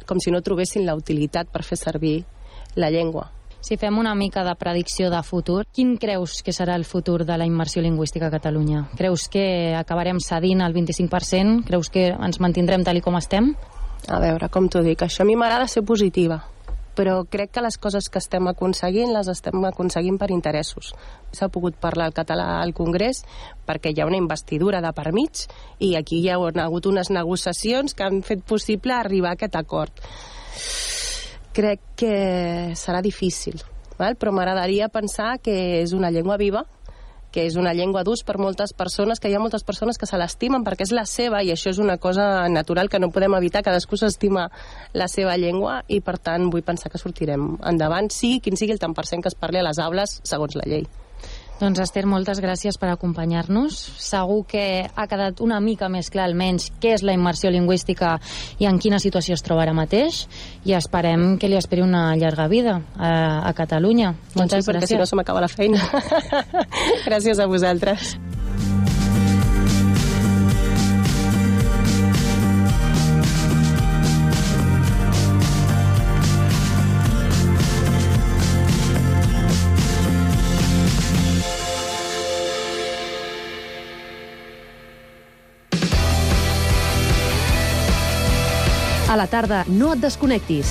com si no trobessin la utilitat per fer servir la llengua. Si fem una mica de predicció de futur, quin creus que serà el futur de la immersió lingüística a Catalunya? Creus que acabarem cedint al 25%? Creus que ens mantindrem tal com estem? A veure, com t'ho dic, això a mi m'agrada ser positiva, però crec que les coses que estem aconseguint les estem aconseguint per interessos. S'ha pogut parlar el català al Congrés perquè hi ha una investidura de per mig i aquí hi ha hagut unes negociacions que han fet possible arribar a aquest acord crec que serà difícil, val? però m'agradaria pensar que és una llengua viva, que és una llengua d'ús per moltes persones, que hi ha moltes persones que se l'estimen perquè és la seva i això és una cosa natural que no podem evitar, cadascú s'estima la seva llengua i per tant vull pensar que sortirem endavant, sigui quin sigui el tant per cent que es parli a les aules segons la llei. Doncs Esther, moltes gràcies per acompanyar-nos. Segur que ha quedat una mica més clar almenys què és la immersió lingüística i en quina situació es troba ara mateix i esperem que li esperi una llarga vida a, a Catalunya. Moltes Moltes sí, perquè gràcies. si no se m'acaba la feina. gràcies a vosaltres. A la tarda, no et desconnectis.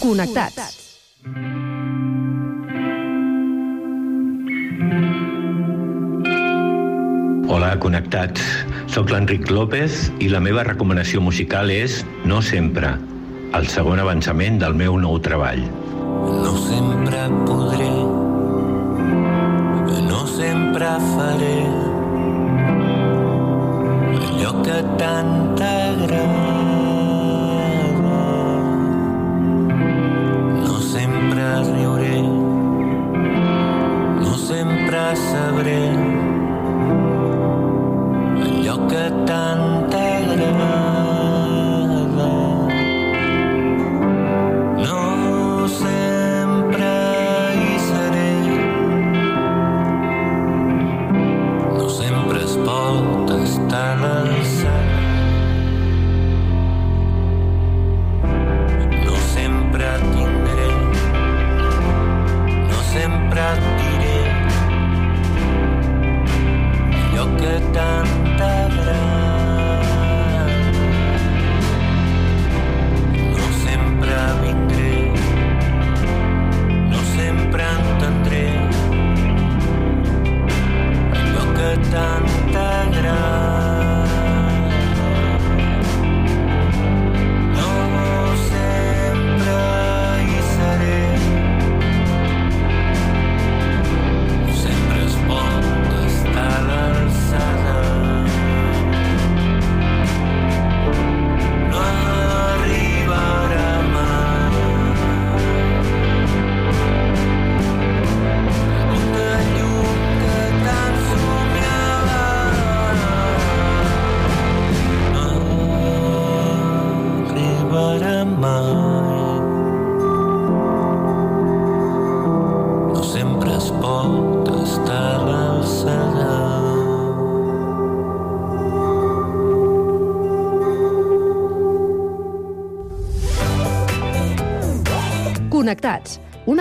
Connectats. Hola, connectats. Soc l'Enric López i la meva recomanació musical és No sempre, el segon avançament del meu nou treball. No sempre podré, no sempre faré que tant t'agrada. No sempre riuré, no sempre sabré allò que tant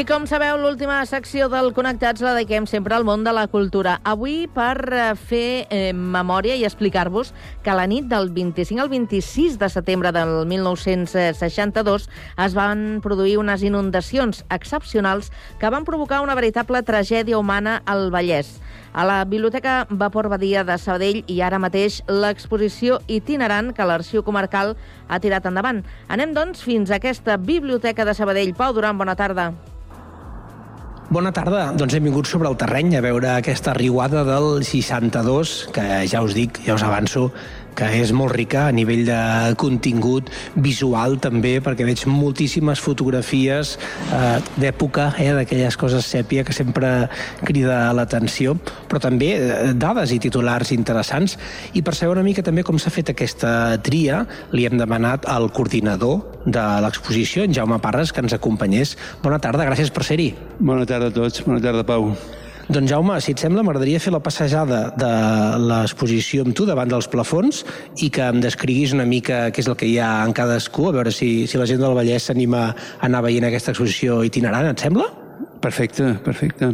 I com sabeu, l'última secció del Connectats la dediquem sempre al món de la cultura. Avui per eh, fer eh, memòria i explicar-vos que la nit del 25 al 26 de setembre del 1962 es van produir unes inundacions excepcionals que van provocar una veritable tragèdia humana al Vallès. A la Biblioteca Vapor Badia de Sabadell i ara mateix l'exposició itinerant que l'Arxiu Comarcal ha tirat endavant. Anem, doncs, fins a aquesta Biblioteca de Sabadell. Pau Duran, bona tarda. Bona tarda. Doncs hem vingut sobre el terreny a veure aquesta riuada del 62, que ja us dic, ja us avanço, que és molt rica a nivell de contingut visual també, perquè veig moltíssimes fotografies eh, d'època, eh, d'aquelles coses sèpia que sempre crida l'atenció, però també eh, dades i titulars interessants. I per saber una mica també com s'ha fet aquesta tria, li hem demanat al coordinador de l'exposició, en Jaume Parres, que ens acompanyés. Bona tarda, gràcies per ser-hi. Bona tarda a tots, bona tarda, Pau. Doncs Jaume, si et sembla, m'agradaria fer la passejada de l'exposició amb tu davant dels plafons i que em descriguis una mica què és el que hi ha en cadascú, a veure si, si la gent del Vallès s'anima a anar veient aquesta exposició itinerant, et sembla? Perfecte, perfecte.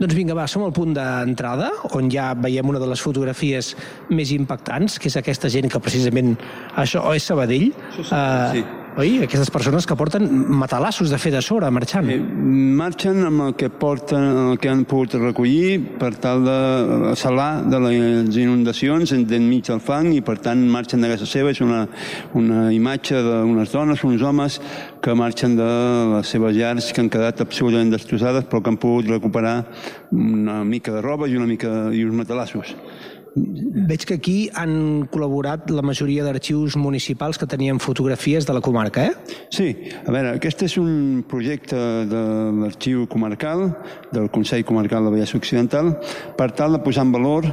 Doncs vinga, va, som al punt d'entrada, on ja veiem una de les fotografies més impactants, que és aquesta gent que precisament... Això, o és Sabadell? Això és Sabadell, sí. Oi? Aquestes persones que porten matalassos de fer de sobre, marxant. Eh, marxen amb el que porten, el que han pogut recollir per tal de salar de les inundacions enmig del fang i per tant marxen de casa seva. És una, una imatge d'unes dones, uns homes que marxen de les seves llars que han quedat absolutament destrossades però que han pogut recuperar una mica de roba i una mica i uns matalassos. Veig que aquí han col·laborat la majoria d'arxius municipals que tenien fotografies de la comarca, eh? Sí, a veure, aquest és un projecte de l'arxiu comarcal, del Consell Comarcal de Vallès Occidental, per tal de posar en valor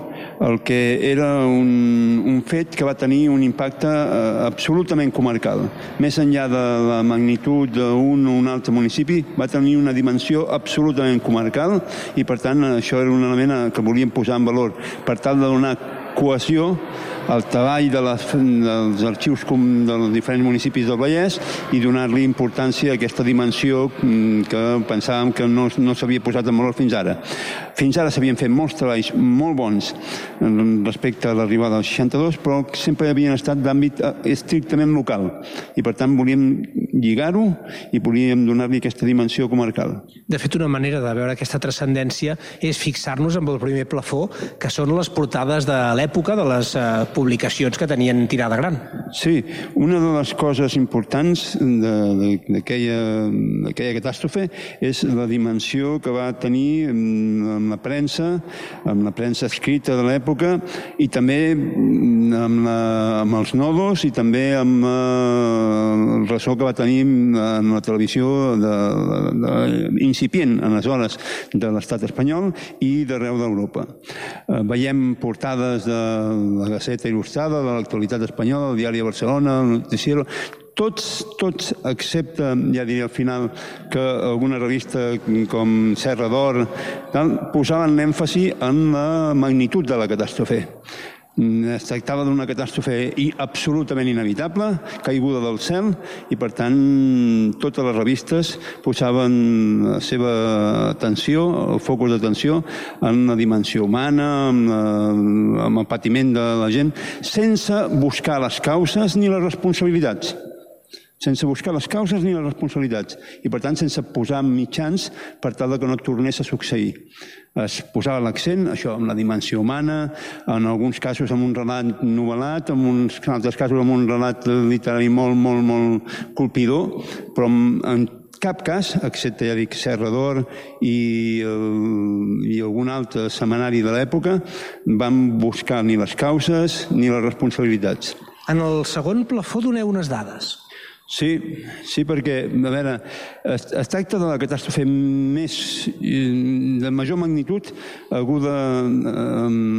el que era un, un fet que va tenir un impacte eh, absolutament comarcal. Més enllà de la magnitud d'un o un altre municipi, va tenir una dimensió absolutament comarcal i, per tant, això era un element que volíem posar en valor per tal de donar cohesió al treball de les, dels arxius com dels diferents municipis del Vallès i donar-li importància a aquesta dimensió mm, que pensàvem que no, no s'havia posat en valor fins ara. Fins ara s'havien fet molts treballs molt bons respecte a l'arribada del 62, però sempre havien estat d'àmbit eh, estrictament local i per tant volíem lligar-ho i volíem donar-li aquesta dimensió comarcal. De fet, una manera de veure aquesta transcendència és fixar-nos amb el primer plafó, que són les portades de l'època de les eh, publicacions que tenien tirada gran. Sí, una de les coses importants d'aquella catàstrofe és la dimensió que va tenir amb la premsa, amb la premsa escrita de l'època i també amb, la, amb els nodos i també amb eh, el ressò que va tenir en la televisió de, de, de, incipient aleshores de l'estat espanyol i d'arreu d'Europa. Eh, veiem portades de la Gaceta Il·lustrada, de l'actualitat espanyola, el diari de Barcelona, el Noticiero, tots, tots, excepte, ja diré al final, que alguna revista com Serra d'Or posaven l'èmfasi en la magnitud de la catàstrofe. Es tractava d'una catàstrofe i absolutament inevitable, caiguda del cel, i per tant totes les revistes posaven la seva atenció, el focus d'atenció, en la dimensió humana, amb, la, amb el patiment de la gent, sense buscar les causes ni les responsabilitats sense buscar les causes ni les responsabilitats i, per tant, sense posar mitjans per tal que no tornés a succeir. Es posava l'accent, això, amb la dimensió humana, en alguns casos amb un relat novel·lat, en uns altres casos amb un relat literari molt, molt, molt colpidor, però en cap cas, excepte, ja dic, Serra d'Or i, el, i algun altre setmanari de l'època, van buscar ni les causes ni les responsabilitats. En el segon plafó doneu unes dades. Sí, sí, perquè, a veure, es, es tracta de la catàstrofe més, de major magnitud aguda en,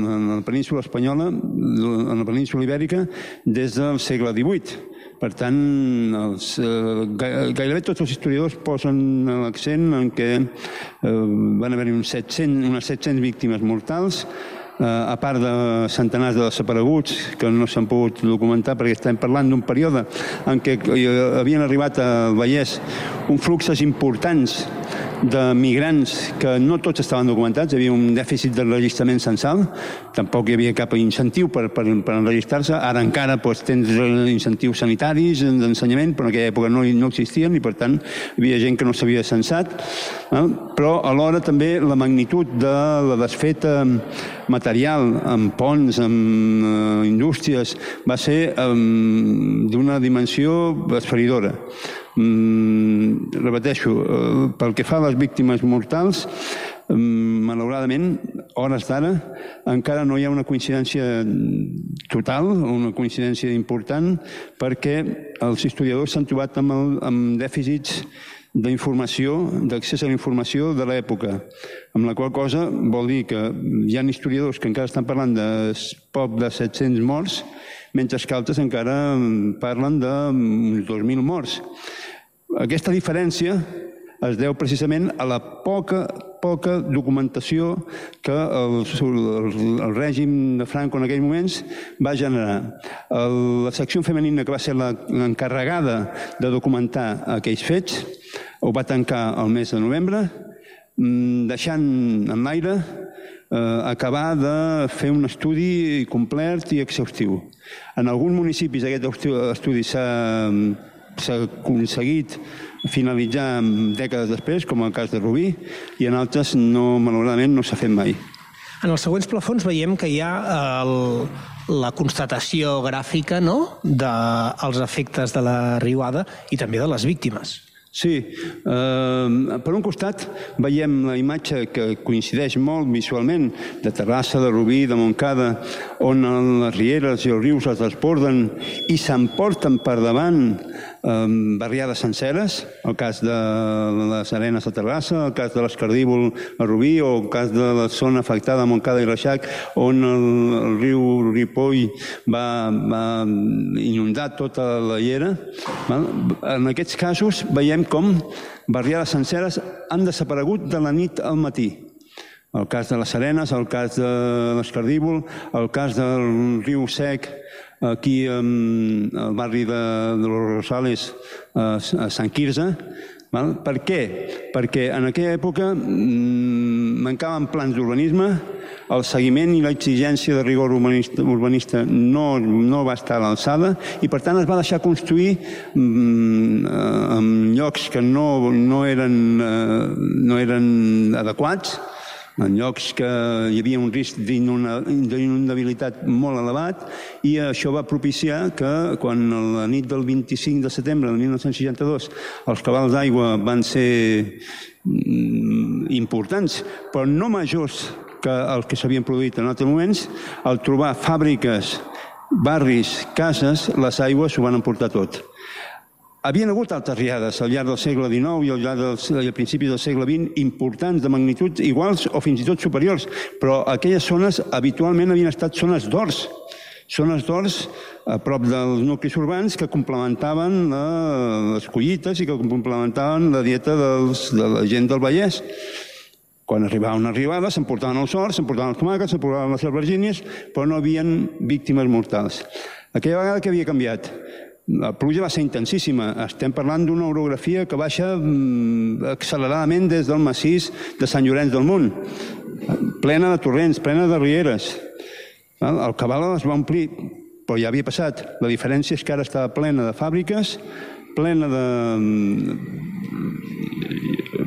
en la península espanyola, en la península ibèrica, des del segle XVIII. Per tant, els, eh, gairebé tots els historiadors posen l'accent en què eh, van haver-hi uns 700, unes 700 víctimes mortals, a part de centenars de desapareguts que no s'han pogut documentar perquè estem parlant d'un període en què havien arribat al Vallès un fluxes importants de migrants que no tots estaven documentats, hi havia un dèficit d'enregistrament censal, tampoc hi havia cap incentiu per, per, per enregistrar-se, ara encara doncs, tens incentius sanitaris, d'ensenyament, però en aquella època no, no existien i per tant hi havia gent que no s'havia censat, eh? però alhora també la magnitud de la desfeta material amb ponts, amb eh, indústries, va ser eh, d'una dimensió esferidora. Mm, repeteixo, eh, pel que fa a les víctimes mortals, mm, malauradament, hores d'ara, encara no hi ha una coincidència total, una coincidència important, perquè els historiadors s'han trobat amb, el, amb dèficits d'informació, d'accés a la informació de l'època, amb la qual cosa vol dir que hi ha historiadors que encara estan parlant de poc de 700 morts, mentre que altres encara parlen d'uns 2.000 morts. Aquesta diferència es deu precisament a la poca poca documentació que el, el, el règim de Franco en aquells moments va generar. El, la secció femenina, que va ser l'encarregada de documentar aquells fets, ho va tancar el mes de novembre, mm, deixant en l'aire eh, acabar de fer un estudi complet i exhaustiu. En alguns municipis aquest estu- estudi s'ha s'ha aconseguit finalitzar dècades després, com el cas de Rubí, i en altres, no, malauradament, no s'ha fet mai. En els següents plafons veiem que hi ha el, la constatació gràfica no? dels efectes de la riuada i també de les víctimes. Sí, eh, per un costat veiem la imatge que coincideix molt visualment de Terrassa, de Rubí, de Montcada, on les rieres i els rius es desborden i s'emporten per davant eh, barriades senceres, el cas de les Arenes a Terrassa, el cas de l'Escardíbol a Rubí o el cas de la zona afectada a Montcada i Reixac, on el, el riu Ripoll va, va inundar tota la llera. Val? En aquests casos veiem com barriades senceres han desaparegut de la nit al matí. El cas de les Arenes, el cas de l'Escardíbol, el cas del riu Sec, aquí al barri de, de los Rosales, a, a Sant Quirze. Val? Per què? Perquè en aquella època mm, mancaven plans d'urbanisme, el seguiment i l'exigència de rigor urbanista, urbanista no, no va estar a l'alçada i per tant es va deixar construir mm, eh, en llocs que no, no, eren, eh, no eren adequats, en llocs que hi havia un risc d'inundabilitat molt elevat i això va propiciar que quan la nit del 25 de setembre de 1962 els cabals d'aigua van ser mm, importants, però no majors que els que s'havien produït en altres moments, al trobar fàbriques, barris, cases, les aigües s'ho van emportar tot. Havien hagut altres riades al llarg del segle XIX i al llarg del, i al principi del segle XX importants de magnituds iguals o fins i tot superiors, però aquelles zones habitualment havien estat zones d'ors, zones d'ors a prop dels nuclis urbans que complementaven les collites i que complementaven la dieta dels, de la gent del Vallès. Quan arribava una arribada s'emportaven els horts, s'emportaven els tomàquets, s'emportaven les albergínies, però no havien víctimes mortals. Aquella vegada que havia canviat? La pluja va ser intensíssima. Estem parlant d'una orografia que baixa mm, acceleradament des del massís de Sant Llorenç del Munt, plena de torrents, plena de rieres. El cabal es va omplir, però ja havia passat. La diferència és que ara estava plena de fàbriques, plena de mm,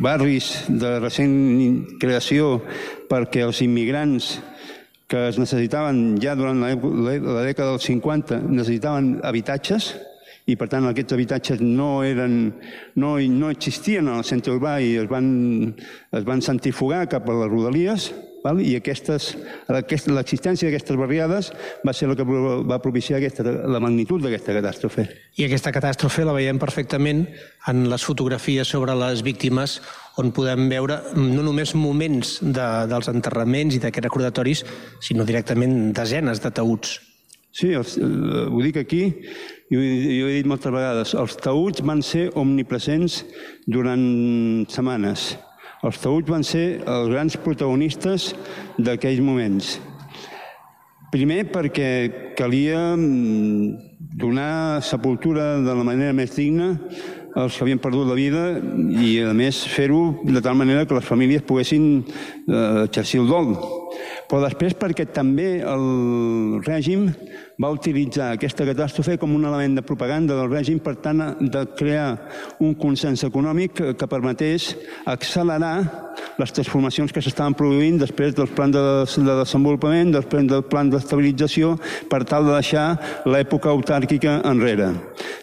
barris de recent creació perquè els immigrants que es necessitaven ja durant la, la, dècada dels 50 necessitaven habitatges i per tant aquests habitatges no, eren, no, no existien en centre urbà i es van, es van centrifugar cap a les rodalies val? i l'existència d'aquestes barriades va ser el que va propiciar aquesta, la magnitud d'aquesta catàstrofe. I aquesta catàstrofe la veiem perfectament en les fotografies sobre les víctimes on podem veure no només moments de, dels enterraments i d'aquests recordatoris, sinó directament desenes de taüts. Sí, els, eh, ho dic aquí i ho, i ho he dit moltes vegades. Els taüts van ser omnipresents durant setmanes. Els taüts van ser els grans protagonistes d'aquells moments. Primer perquè calia mm, donar sepultura de la manera més digna als que havien perdut la vida i, a més, fer-ho de tal manera que les famílies poguessin eh, exercir el dol. Però després perquè també el règim va utilitzar aquesta catàstrofe com un element de propaganda del règim per tant de crear un consens econòmic que, permetés accelerar les transformacions que s'estaven produint després dels plans de, de desenvolupament, després del plan d'estabilització, per tal de deixar l'època autàrquica enrere.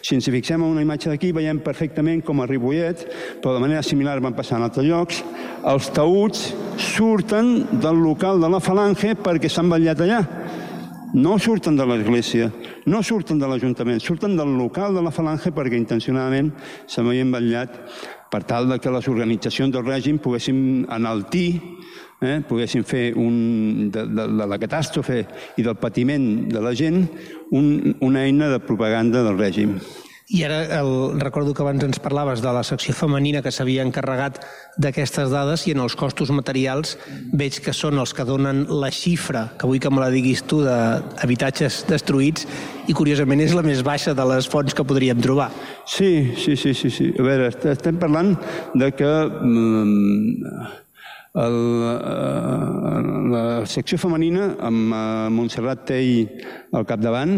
Si ens fixem en una imatge d'aquí, veiem perfectament com a Ripollet, però de manera similar van passar en altres llocs, els taüts surten del local de la falange perquè s'han vetllat allà. No surten de l'església, no surten de l'Ajuntament, surten del local de la falange perquè intencionadament s'havien vetllat per tal de que les organitzacions del règim poguessin enaltir, eh, poguessin fer un, de, de, de la catàstrofe i del patiment de la gent un, una eina de propaganda del règim. I ara el, recordo que abans ens parlaves de la secció femenina que s'havia encarregat d'aquestes dades i en els costos materials veig que són els que donen la xifra, que vull que me la diguis tu, d'habitatges destruïts i curiosament és la més baixa de les fonts que podríem trobar. Sí, sí, sí, sí. sí. A veure, est- estem parlant de que mm, el, eh, la secció femenina amb eh, Montserrat Tell al capdavant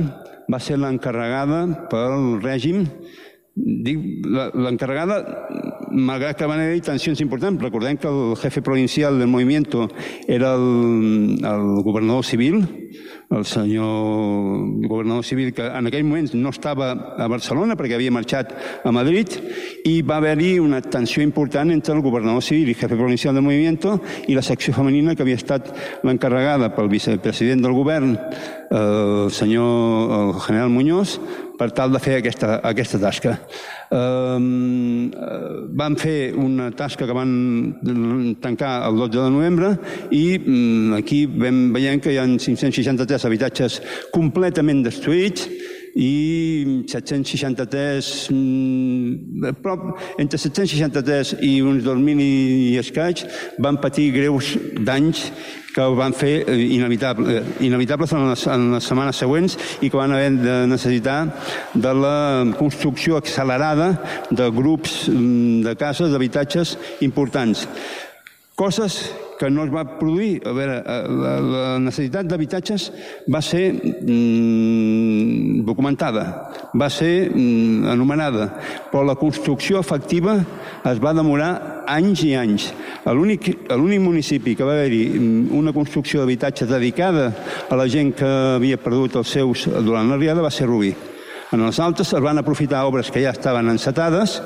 va ser l'encarregada pel règim. Dic, l'encarregada, malgrat que van haver tensions importants, recordem que el jefe provincial del movimiento era el, el governador civil, el senyor governador civil, que en aquell moment no estava a Barcelona perquè havia marxat a Madrid, i va haver-hi una tensió important entre el governador civil i jefe provincial del movimiento i la secció femenina que havia estat l'encarregada pel vicepresident del govern, el senyor el general Muñoz, per tal de fer aquesta, aquesta tasca. Um, van fer una tasca que van tancar el 12 de novembre i um, aquí vam, veiem que hi ha 563 habitatges completament destruïts i 763, mm, prop, entre 763 i uns 2.000 i escaig van patir greus danys que ho van fer eh, inevitable, eh, inevitables en les, en les setmanes següents i que van haver de necessitar de la construcció accelerada de grups mm, de cases, d'habitatges importants. Coses que no es va produir. A veure, eh, la, la necessitat d'habitatges va ser mm, documentada, va ser mm, anomenada, però la construcció efectiva es va demorar anys i anys. L'únic municipi que va haver-hi mm, una construcció d'habitatge dedicada a la gent que havia perdut els seus durant la riada va ser Rubí. En els altres es van aprofitar obres que ja estaven encetades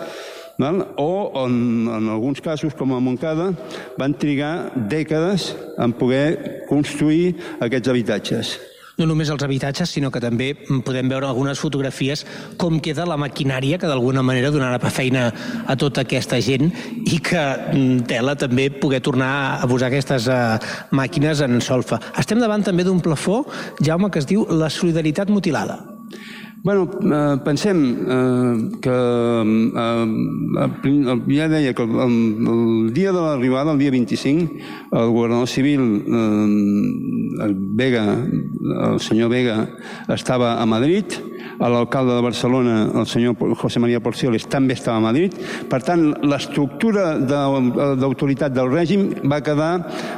val? o en, en alguns casos, com a Montcada, van trigar dècades en poder construir aquests habitatges. No només els habitatges, sinó que també podem veure algunes fotografies com queda la maquinària que d'alguna manera donarà feina a tota aquesta gent i que mm, tela també poder tornar a posar aquestes uh, màquines en solfa. Estem davant també d'un plafó, Jaume, que es diu la solidaritat mutilada. Bueno, eh, pensem eh, que eh, eh, ja deia que el, el dia de l'arribada, el dia 25, el governador civil, eh, el Vega, el senyor Vega, estava a Madrid, l'alcalde de Barcelona, el senyor José María Porcioles, també estava a Madrid. Per tant, l'estructura d'autoritat del règim va quedar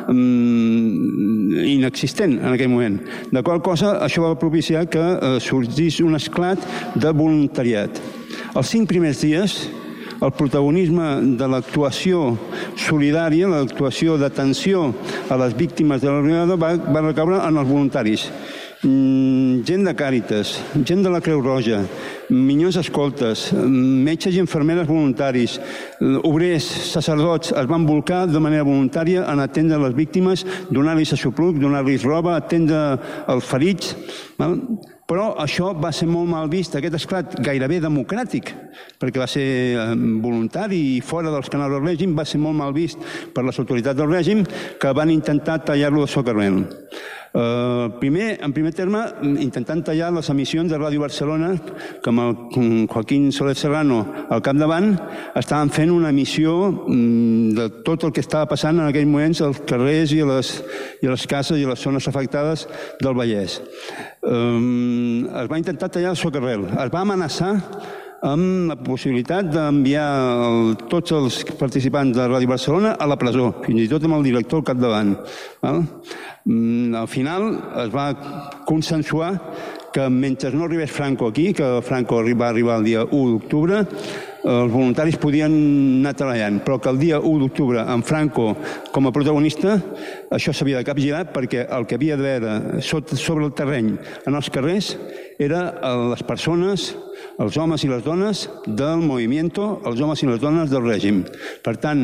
mm, inexistent en aquell moment. De qual cosa, això va propiciar que eh, sorgís un esclat de voluntariat. Els cinc primers dies, el protagonisme de l'actuació solidària, l'actuació d'atenció a les víctimes de la va, va recaure en els voluntaris. Mm, gent de Càritas, gent de la Creu Roja, minyons escoltes, metges i infermeres voluntaris, obrers, sacerdots, es van volcar de manera voluntària en atendre les víctimes, donar-los aixopluc, donar-los roba, atendre els ferits. Val? Però això va ser molt mal vist, aquest esclat gairebé democràtic, perquè va ser eh, voluntari i fora dels canals del règim, va ser molt mal vist per les autoritats del règim que van intentar tallar-lo de socarrel. Uh, primer, en primer terme, intentant tallar les emissions de Ràdio Barcelona, que amb el Joaquín Soler Serrano al capdavant, estaven fent una emissió mm, de tot el que estava passant en aquells moments als carrers i a les, i a les cases i a les zones afectades del Vallès. Um, es va intentar tallar el socarrel. Es va amenaçar amb la possibilitat d'enviar el, tots els participants de Ràdio Barcelona a la presó, fins i tot amb el director al capdavant. Val? Mm, Al final es va consensuar que mentre no arribés Franco aquí, que Franco va arribar el dia 1 d'octubre, els voluntaris podien anar treballant, però que el dia 1 d'octubre, amb Franco com a protagonista, això s'havia de capgirar perquè el que havia d'haver sota- sobre el terreny en els carrers era eh, les persones els homes i les dones del movimiento, els homes i les dones del règim. Per tant,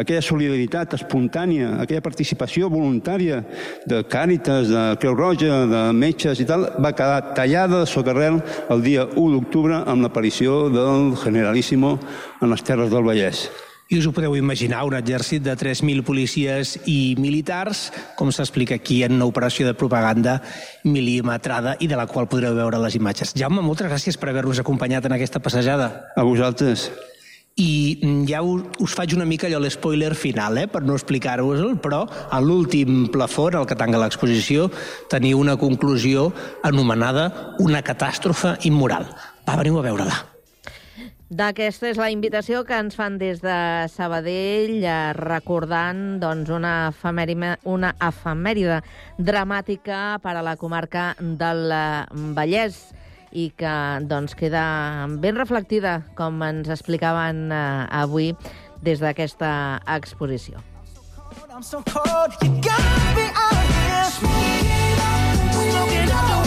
aquella solidaritat espontània, aquella participació voluntària de Càritas, de Creu Roja, de metges i tal, va quedar tallada de socarrel el dia 1 d'octubre amb l'aparició del Generalíssimo en les Terres del Vallès. I us ho podeu imaginar, un exèrcit de 3.000 policies i militars, com s'explica aquí en una operació de propaganda mil·limetrada i de la qual podreu veure les imatges. Jaume, moltes gràcies per haver-nos acompanyat en aquesta passejada. A vosaltres. I mm, ja us, us faig una mica allò l'espoiler final, eh, per no explicar-vos-el, però a l'últim plafó, en el que tanca l'exposició, teniu una conclusió anomenada una catàstrofe immoral. Va, veniu a veure-la. D'aquesta és la invitació que ens fan des de Sabadell, eh, recordant doncs, una, efemèrime, una efemèride dramàtica per a la comarca del eh, Vallès i que doncs, queda ben reflectida, com ens explicaven eh, avui des d'aquesta exposició. I'm so cold, you got me out here smoking out the window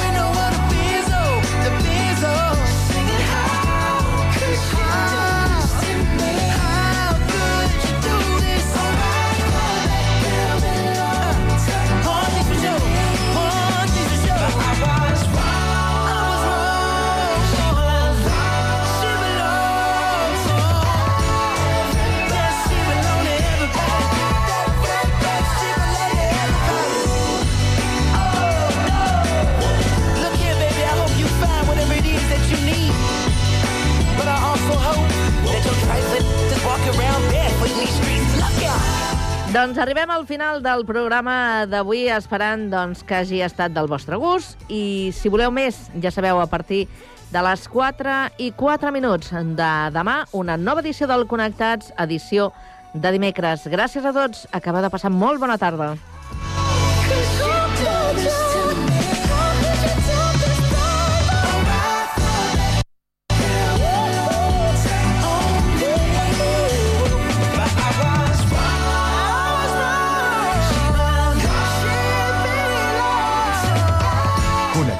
Doncs arribem al final del programa d'avui esperant doncs, que hagi estat del vostre gust i si voleu més, ja sabeu, a partir de les 4 i 4 minuts de demà, una nova edició del Connectats, edició de dimecres. Gràcies a tots, acaba de passar molt bona tarda.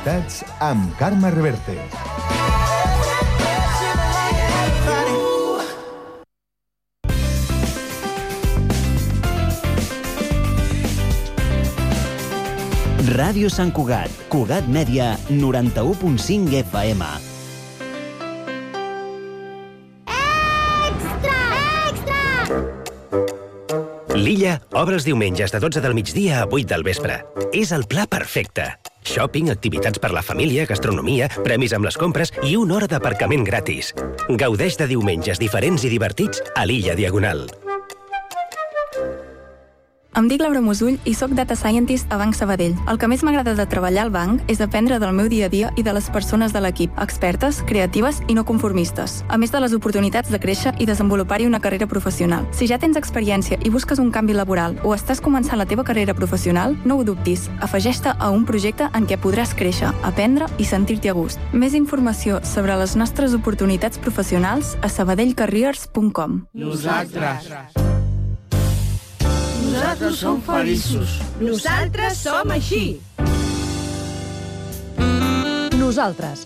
Connectats amb Carme Reverte. Ràdio Sant Cugat, Cugat Mèdia, 91.5 FM. L'Illa obre els diumenges de 12 del migdia a 8 del vespre. És el pla perfecte. Shopping, activitats per la família, gastronomia, premis amb les compres i una hora d'aparcament gratis. Gaudeix de diumenges diferents i divertits a l'Illa Diagonal. Em dic Laura Musull i sóc Data Scientist a Banc Sabadell. El que més m'agrada de treballar al banc és aprendre del meu dia a dia i de les persones de l'equip, expertes, creatives i no conformistes, a més de les oportunitats de créixer i desenvolupar-hi una carrera professional. Si ja tens experiència i busques un canvi laboral o estàs començant la teva carrera professional, no ho dubtis. Afegeix-te a un projecte en què podràs créixer, aprendre i sentir-t'hi a gust. Més informació sobre les nostres oportunitats professionals a sabadellcareers.com. Nosaltres. Nosaltres som feliços. Nosaltres som així. Nosaltres,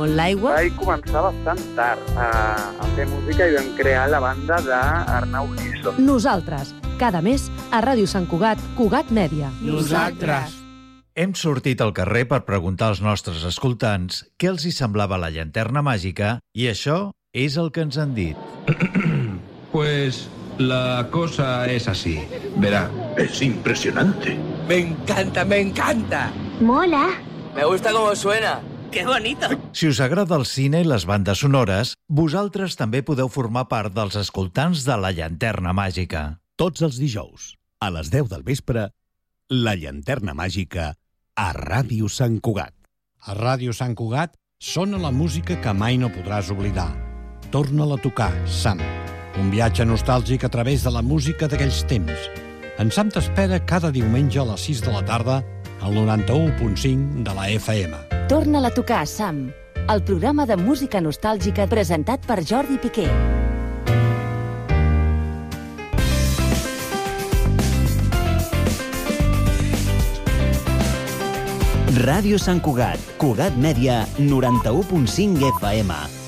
molt l'aigua. Vaig començar bastant tard a, a fer música i vam crear la banda d'Arnau Giso. Nosaltres, cada mes a Ràdio Sant Cugat, Cugat Mèdia. Nosaltres. Hem sortit al carrer per preguntar als nostres escoltants què els hi semblava la llanterna màgica i això és el que ens han dit. Pues la cosa es así. Verá, es impresionante. Me encanta, me encanta. Mola. Me gusta cómo suena. ¡Qué bonito! Si us agrada el cine i les bandes sonores, vosaltres també podeu formar part dels escoltants de la llanterna màgica. Tots els dijous, a les 10 del vespre, la llanterna màgica a Ràdio Sant Cugat. A Ràdio Sant Cugat sona la música que mai no podràs oblidar. Torna-la a tocar, Sam. Un viatge nostàlgic a través de la música d'aquells temps. En Sam t'espera cada diumenge a les 6 de la tarda al 91.5 de la FM. Torna-la a tocar, Sam, el programa de música nostàlgica presentat per Jordi Piqué. Ràdio Sant Cugat, Cugat Mèdia, 91.5 FM.